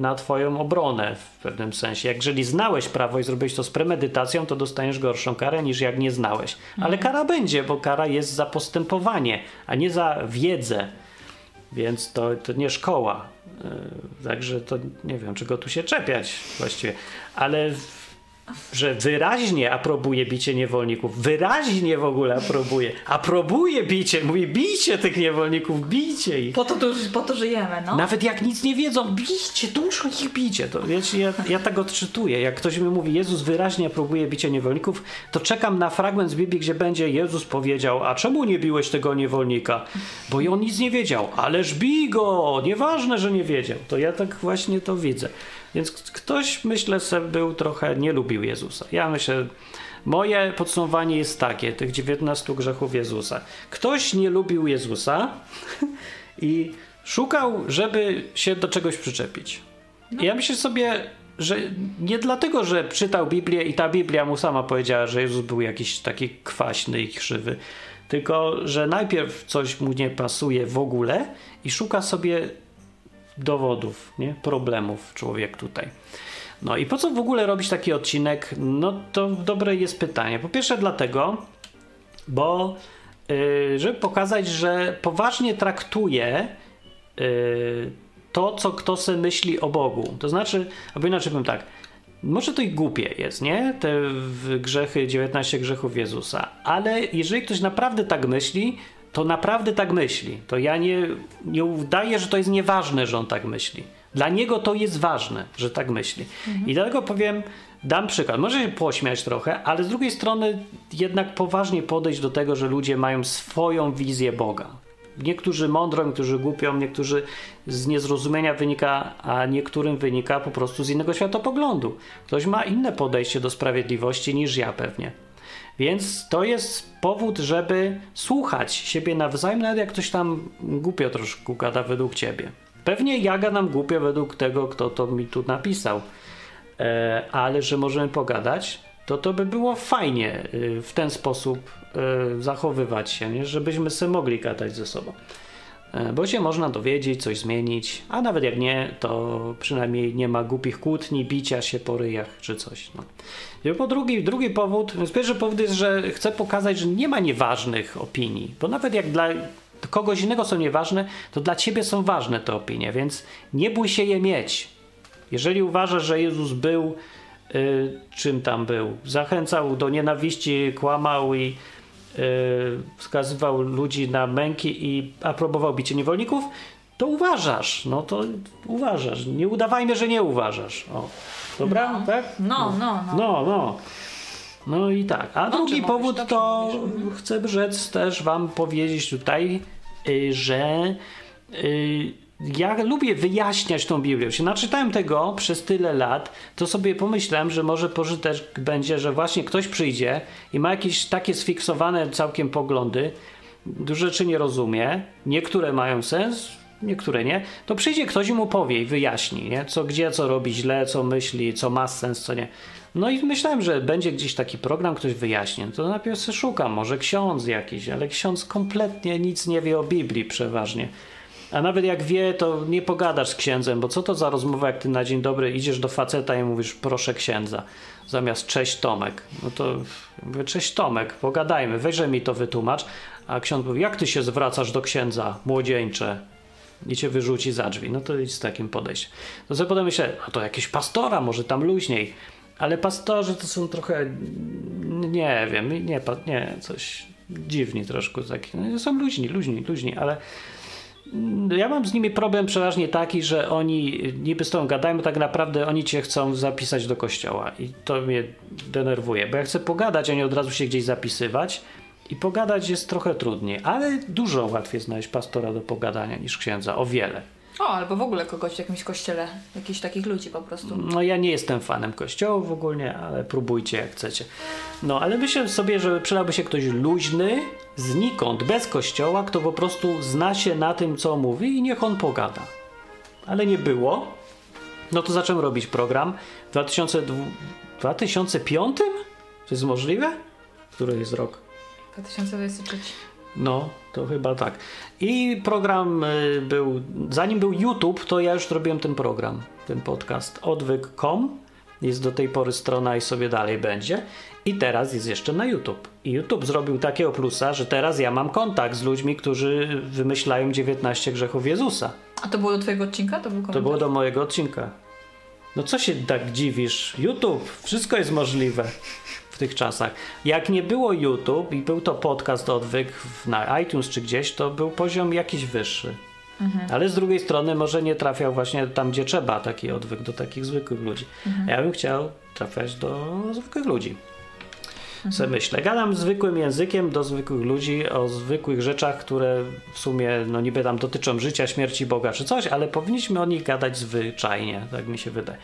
na twoją obronę w pewnym sensie. Jak jeżeli znałeś prawo i zrobiłeś to z premedytacją, to dostaniesz gorszą karę niż jak nie znałeś. Ale kara będzie, bo kara jest za postępowanie, a nie za wiedzę. Więc to, to nie szkoła. Także to nie wiem, czego tu się czepiać właściwie. Ale w- że wyraźnie aprobuje bicie niewolników. Wyraźnie w ogóle aprobuje. Aprobuje bicie. Mówi, bijcie tych niewolników, bijcie ich. Po to, po to żyjemy, no. Nawet jak nic nie wiedzą, bijcie, duszą ich bicie. To, wiecie, ja, ja tak odczytuję. Jak ktoś mi mówi, Jezus wyraźnie aprobuje bicie niewolników, to czekam na fragment z Biblii, gdzie będzie Jezus powiedział, a czemu nie biłeś tego niewolnika? Bo i on nic nie wiedział. Ależ bij go! Nieważne, że nie wiedział. To ja tak właśnie to widzę. Więc ktoś, myślę, sobie był trochę, nie lubił Jezusa. Ja myślę, moje podsumowanie jest takie, tych 19 grzechów Jezusa. Ktoś nie lubił Jezusa i szukał, żeby się do czegoś przyczepić. I ja myślę sobie, że nie dlatego, że czytał Biblię i ta Biblia mu sama powiedziała, że Jezus był jakiś taki kwaśny i krzywy, tylko że najpierw coś mu nie pasuje w ogóle i szuka sobie dowodów, nie? problemów człowiek tutaj. No i po co w ogóle robić taki odcinek? No to dobre jest pytanie. Po pierwsze dlatego, bo yy, żeby pokazać, że poważnie traktuje yy, to, co kto sobie myśli o Bogu. To znaczy, albo inaczej powiem tak, może to i głupie jest, nie? Te grzechy, 19 grzechów Jezusa, ale jeżeli ktoś naprawdę tak myśli, to naprawdę tak myśli. To ja nie, nie udaję, że to jest nieważne, że on tak myśli. Dla niego to jest ważne, że tak myśli. I dlatego powiem, dam przykład. Może się pośmiać trochę, ale z drugiej strony jednak poważnie podejść do tego, że ludzie mają swoją wizję Boga. Niektórzy mądro, niektórzy głupią, niektórzy z niezrozumienia wynika, a niektórym wynika po prostu z innego światopoglądu. Ktoś ma inne podejście do sprawiedliwości niż ja pewnie. Więc to jest powód, żeby słuchać siebie nawzajem, nawet jak ktoś tam głupio troszkę gada według ciebie. Pewnie ja gadam głupio według tego, kto to mi tu napisał, e, ale że możemy pogadać, to to by było fajnie y, w ten sposób y, zachowywać się, nie? żebyśmy sobie mogli gadać ze sobą. E, Bo się można dowiedzieć, coś zmienić, a nawet jak nie, to przynajmniej nie ma głupich kłótni, bicia się po ryjach czy coś. No. I po drugi, drugi powód, pierwszy powód jest, że chcę pokazać, że nie ma nieważnych opinii, bo nawet jak dla kogoś innego są nieważne, to dla ciebie są ważne te opinie, więc nie bój się je mieć. Jeżeli uważasz, że Jezus był y, czym tam był, zachęcał do nienawiści, kłamał i y, wskazywał ludzi na męki i aprobował bicie niewolników, to uważasz, no to uważasz. Nie udawajmy, że nie uważasz. O. Dobra, No. tak? No, no, no. No, no. No i tak. A Dobrze drugi mówisz, powód dobrze to mówisz. chcę rzec też wam powiedzieć tutaj, że y, ja lubię wyjaśniać tą Biblię. Się naczytałem tego przez tyle lat, to sobie pomyślałem, że może pożytek będzie, że właśnie ktoś przyjdzie i ma jakieś takie sfiksowane całkiem poglądy, dużo rzeczy nie rozumie, niektóre mają sens, niektóre nie, to przyjdzie ktoś i mu powie i wyjaśni, nie? co gdzie, co robi źle, co myśli, co ma sens, co nie. No i myślałem, że będzie gdzieś taki program, ktoś wyjaśni. No To najpierw sobie szukam, może ksiądz jakiś, ale ksiądz kompletnie nic nie wie o Biblii przeważnie. A nawet jak wie, to nie pogadasz z księdzem, bo co to za rozmowa, jak ty na dzień dobry idziesz do faceta i mówisz proszę księdza, zamiast cześć Tomek. No to mówię cześć Tomek, pogadajmy, weźże mi to wytłumacz. A ksiądz mówi, jak ty się zwracasz do księdza, młodzieńcze? I cię wyrzuci za drzwi. No to idź z takim podejściem. To sobie potem myślę, a to jakieś pastora, może tam luźniej. Ale pastorzy to są trochę, nie wiem, nie, nie coś dziwni troszkę taki. No, są luźni, luźni, luźni, ale ja mam z nimi problem przeważnie taki, że oni niby z tobą gadają, tak naprawdę oni cię chcą zapisać do kościoła i to mnie denerwuje, bo ja chcę pogadać, a nie od razu się gdzieś zapisywać i pogadać jest trochę trudniej, ale dużo łatwiej znaleźć pastora do pogadania niż księdza, o wiele. O, albo w ogóle kogoś w jakimś kościele, jakichś takich ludzi po prostu. No ja nie jestem fanem kościołów ogólnie, ale próbujcie jak chcecie. No ale myślę sobie, że przydałby się ktoś luźny, znikąd, bez kościoła, kto po prostu zna się na tym, co mówi i niech on pogada. Ale nie było. No to zacząłem robić program w 2002 2005? To jest możliwe? Który jest rok? 2023. No, to chyba tak. I program y, był, zanim był YouTube, to ja już robiłem ten program, ten podcast odwyk.com. Jest do tej pory strona i sobie dalej będzie. I teraz jest jeszcze na YouTube. I YouTube zrobił takiego plusa, że teraz ja mam kontakt z ludźmi, którzy wymyślają 19 grzechów Jezusa. A to było do twojego odcinka? To był komentarz? To było do mojego odcinka. No co się tak dziwisz? YouTube, wszystko jest możliwe w tych czasach. Jak nie było YouTube i był to podcast odwyk na iTunes czy gdzieś, to był poziom jakiś wyższy. Ale z drugiej strony może nie trafiał właśnie tam, gdzie trzeba taki odwyk do takich zwykłych ludzi. Ja bym chciał trafiać do zwykłych ludzi. Se myślę. Gadam zwykłym językiem do zwykłych ludzi o zwykłych rzeczach, które w sumie no niby tam dotyczą życia, śmierci Boga czy coś, ale powinniśmy o nich gadać zwyczajnie, tak mi się wydaje.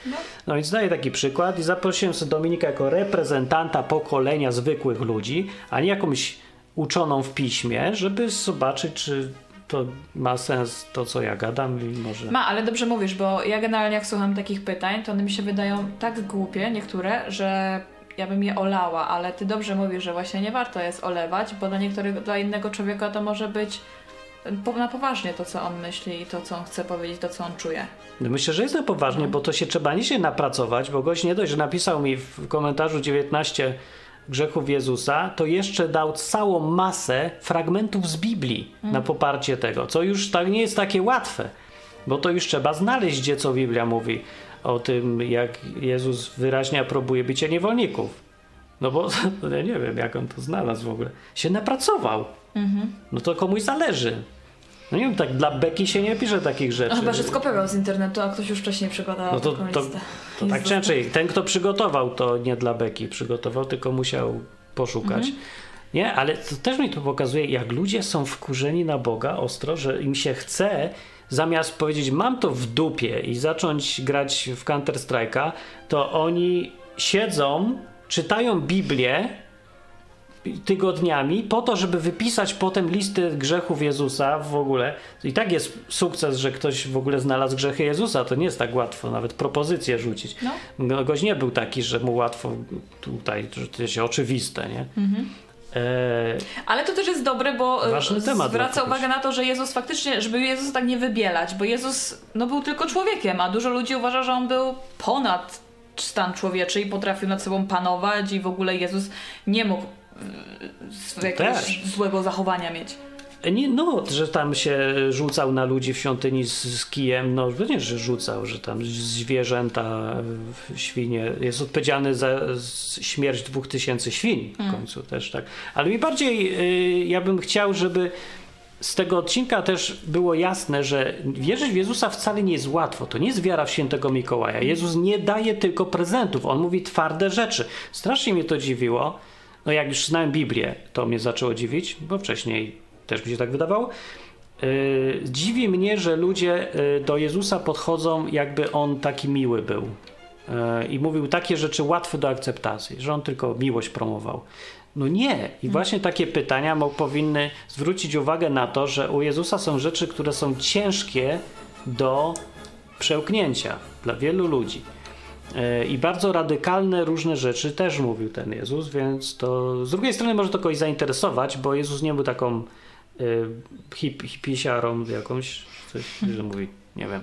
No, więc daję taki przykład i zaprosiłem sobie Dominika jako reprezentanta pokolenia zwykłych ludzi, a nie jakąś uczoną w piśmie, żeby zobaczyć, czy to ma sens to, co ja gadam i może... Ma, ale dobrze mówisz, bo ja generalnie jak słucham takich pytań, to one mi się wydają tak głupie, niektóre, że ja bym je olała, ale ty dobrze mówisz, że właśnie nie warto jest olewać, bo dla niektórych, dla innego człowieka to może być na poważnie to, co on myśli i to, co on chce powiedzieć, to, co on czuje. No Myślę, że jest to poważnie, bo to się trzeba nie się napracować, bo gość nie dość, że napisał mi w komentarzu 19 grzechów Jezusa, to jeszcze dał całą masę fragmentów z Biblii na poparcie tego, co już tak nie jest takie łatwe, bo to już trzeba znaleźć, gdzie co Biblia mówi o tym, jak Jezus wyraźnie aprobuje bycie niewolników. No bo ja nie wiem, jak on to znalazł w ogóle. Się napracował. No to komuś zależy. No nie wiem, tak dla beki się nie pisze takich rzeczy. No chyba, że skopiował z internetu, a ktoś już wcześniej przekładał No to, taką to, listę. to tak Jezus. czy inaczej, ten kto przygotował to nie dla beki przygotował, tylko musiał poszukać. Nie, ale to też mi to pokazuje, jak ludzie są wkurzeni na Boga ostro, że im się chce zamiast powiedzieć mam to w dupie i zacząć grać w Counter Strike'a, to oni siedzą, czytają Biblię tygodniami po to, żeby wypisać potem listy grzechów Jezusa w ogóle. I tak jest sukces, że ktoś w ogóle znalazł grzechy Jezusa. To nie jest tak łatwo nawet propozycję rzucić. No. Gość nie był taki, że mu łatwo tutaj, że to jest oczywiste, nie? Mhm. E, Ale to też jest dobre, bo e, Ważny temat zwraca uwagę na to, że Jezus faktycznie, żeby Jezus tak nie wybielać, bo Jezus no, był tylko człowiekiem, a dużo ludzi uważa, że on był ponad stan człowieczy i potrafił nad sobą panować i w ogóle Jezus nie mógł e, jakiegoś złego zachowania mieć. Nie, no, że tam się rzucał na ludzi w świątyni z, z kijem, no nie, że rzucał, że tam zwierzęta, świnie, jest odpowiedzialny za śmierć dwóch tysięcy świń w końcu też, tak. Ale mi bardziej, y, ja bym chciał, żeby z tego odcinka też było jasne, że wierzyć w Jezusa wcale nie jest łatwo. To nie jest wiara w świętego Mikołaja. Jezus nie daje tylko prezentów, on mówi twarde rzeczy. Strasznie mnie to dziwiło. No jak już znałem Biblię, to mnie zaczęło dziwić, bo wcześniej też mi się tak wydawało. Yy, dziwi mnie, że ludzie yy, do Jezusa podchodzą, jakby on taki miły był. Yy, I mówił takie rzeczy łatwe do akceptacji, że on tylko miłość promował. No nie. I właśnie takie pytania powinny zwrócić uwagę na to, że u Jezusa są rzeczy, które są ciężkie do przełknięcia dla wielu ludzi. E, I bardzo radykalne różne rzeczy też mówił ten Jezus, więc to z drugiej strony może to kogoś zainteresować, bo Jezus nie był taką hip, hipisiarą jakąś, coś że mówi, nie wiem.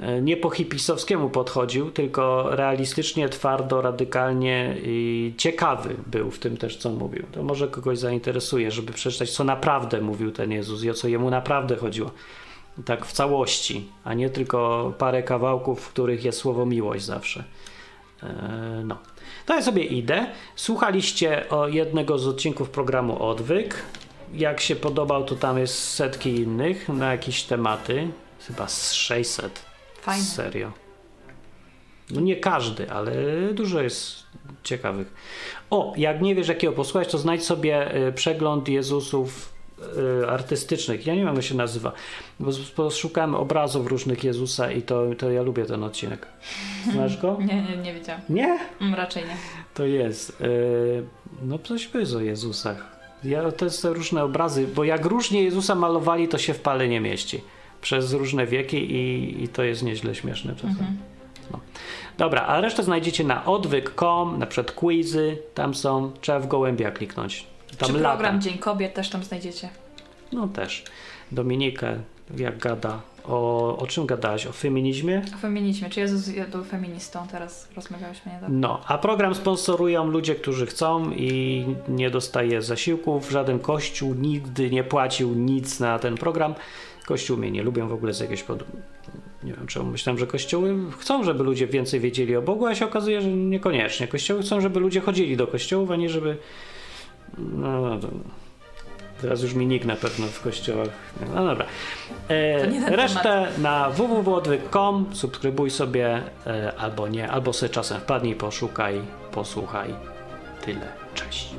E, Nie po hipisowskiemu podchodził, tylko realistycznie, twardo, radykalnie i ciekawy był w tym też, co mówił. To może kogoś zainteresuje, żeby przeczytać, co naprawdę mówił ten Jezus i o co jemu naprawdę chodziło. Tak w całości, a nie tylko parę kawałków, w których jest słowo miłość zawsze. E, No. To ja sobie idę. Słuchaliście o jednego z odcinków programu Odwyk. Jak się podobał, to tam jest setki innych na jakieś tematy. Chyba z 600. Fajne. Serio. No nie każdy, ale dużo jest ciekawych. O, jak nie wiesz jakiego posłuchać, to znajdź sobie y, przegląd Jezusów y, artystycznych. Ja nie wiem jak się nazywa, bo poszukałem obrazów różnych Jezusa i to, to ja lubię ten odcinek. Znasz go? Nie, nie, nie wiedziałam. Nie? Mm, raczej nie. To jest. y, no coś by o Jezusach. Ja, to te różne obrazy, bo jak różnie Jezusa malowali, to się w pale nie mieści. Przez różne wieki i, i to jest nieźle śmieszne czasem. No. Dobra, a resztę znajdziecie na odwyk.com, na przykład quizy, tam są, trzeba w gołębia kliknąć. Tam Czy lata. program Dzień Kobiet też tam znajdziecie. No też. Dominikę, jak gada. O, o czym gadałaś? O feminizmie? O feminizmie. Czy Jezus był feministą? Teraz rozmawialiśmy niedawno. No, a program sponsorują ludzie, którzy chcą i nie dostaje zasiłków. Żaden kościół nigdy nie płacił nic na ten program. Kościół mnie nie lubią w ogóle z jakiegoś powodu. Nie wiem czemu. Myślałem, że kościoły chcą, żeby ludzie więcej wiedzieli o Bogu, a się okazuje, że niekoniecznie. Kościoły chcą, żeby ludzie chodzili do kościołów, a nie żeby. No, no. Teraz już mi nikt na pewno w kościołach. No dobra. E, resztę na www.odwyk.com subskrybuj sobie e, albo nie, albo sobie czasem wpadnij, poszukaj, posłuchaj. Tyle. Cześć.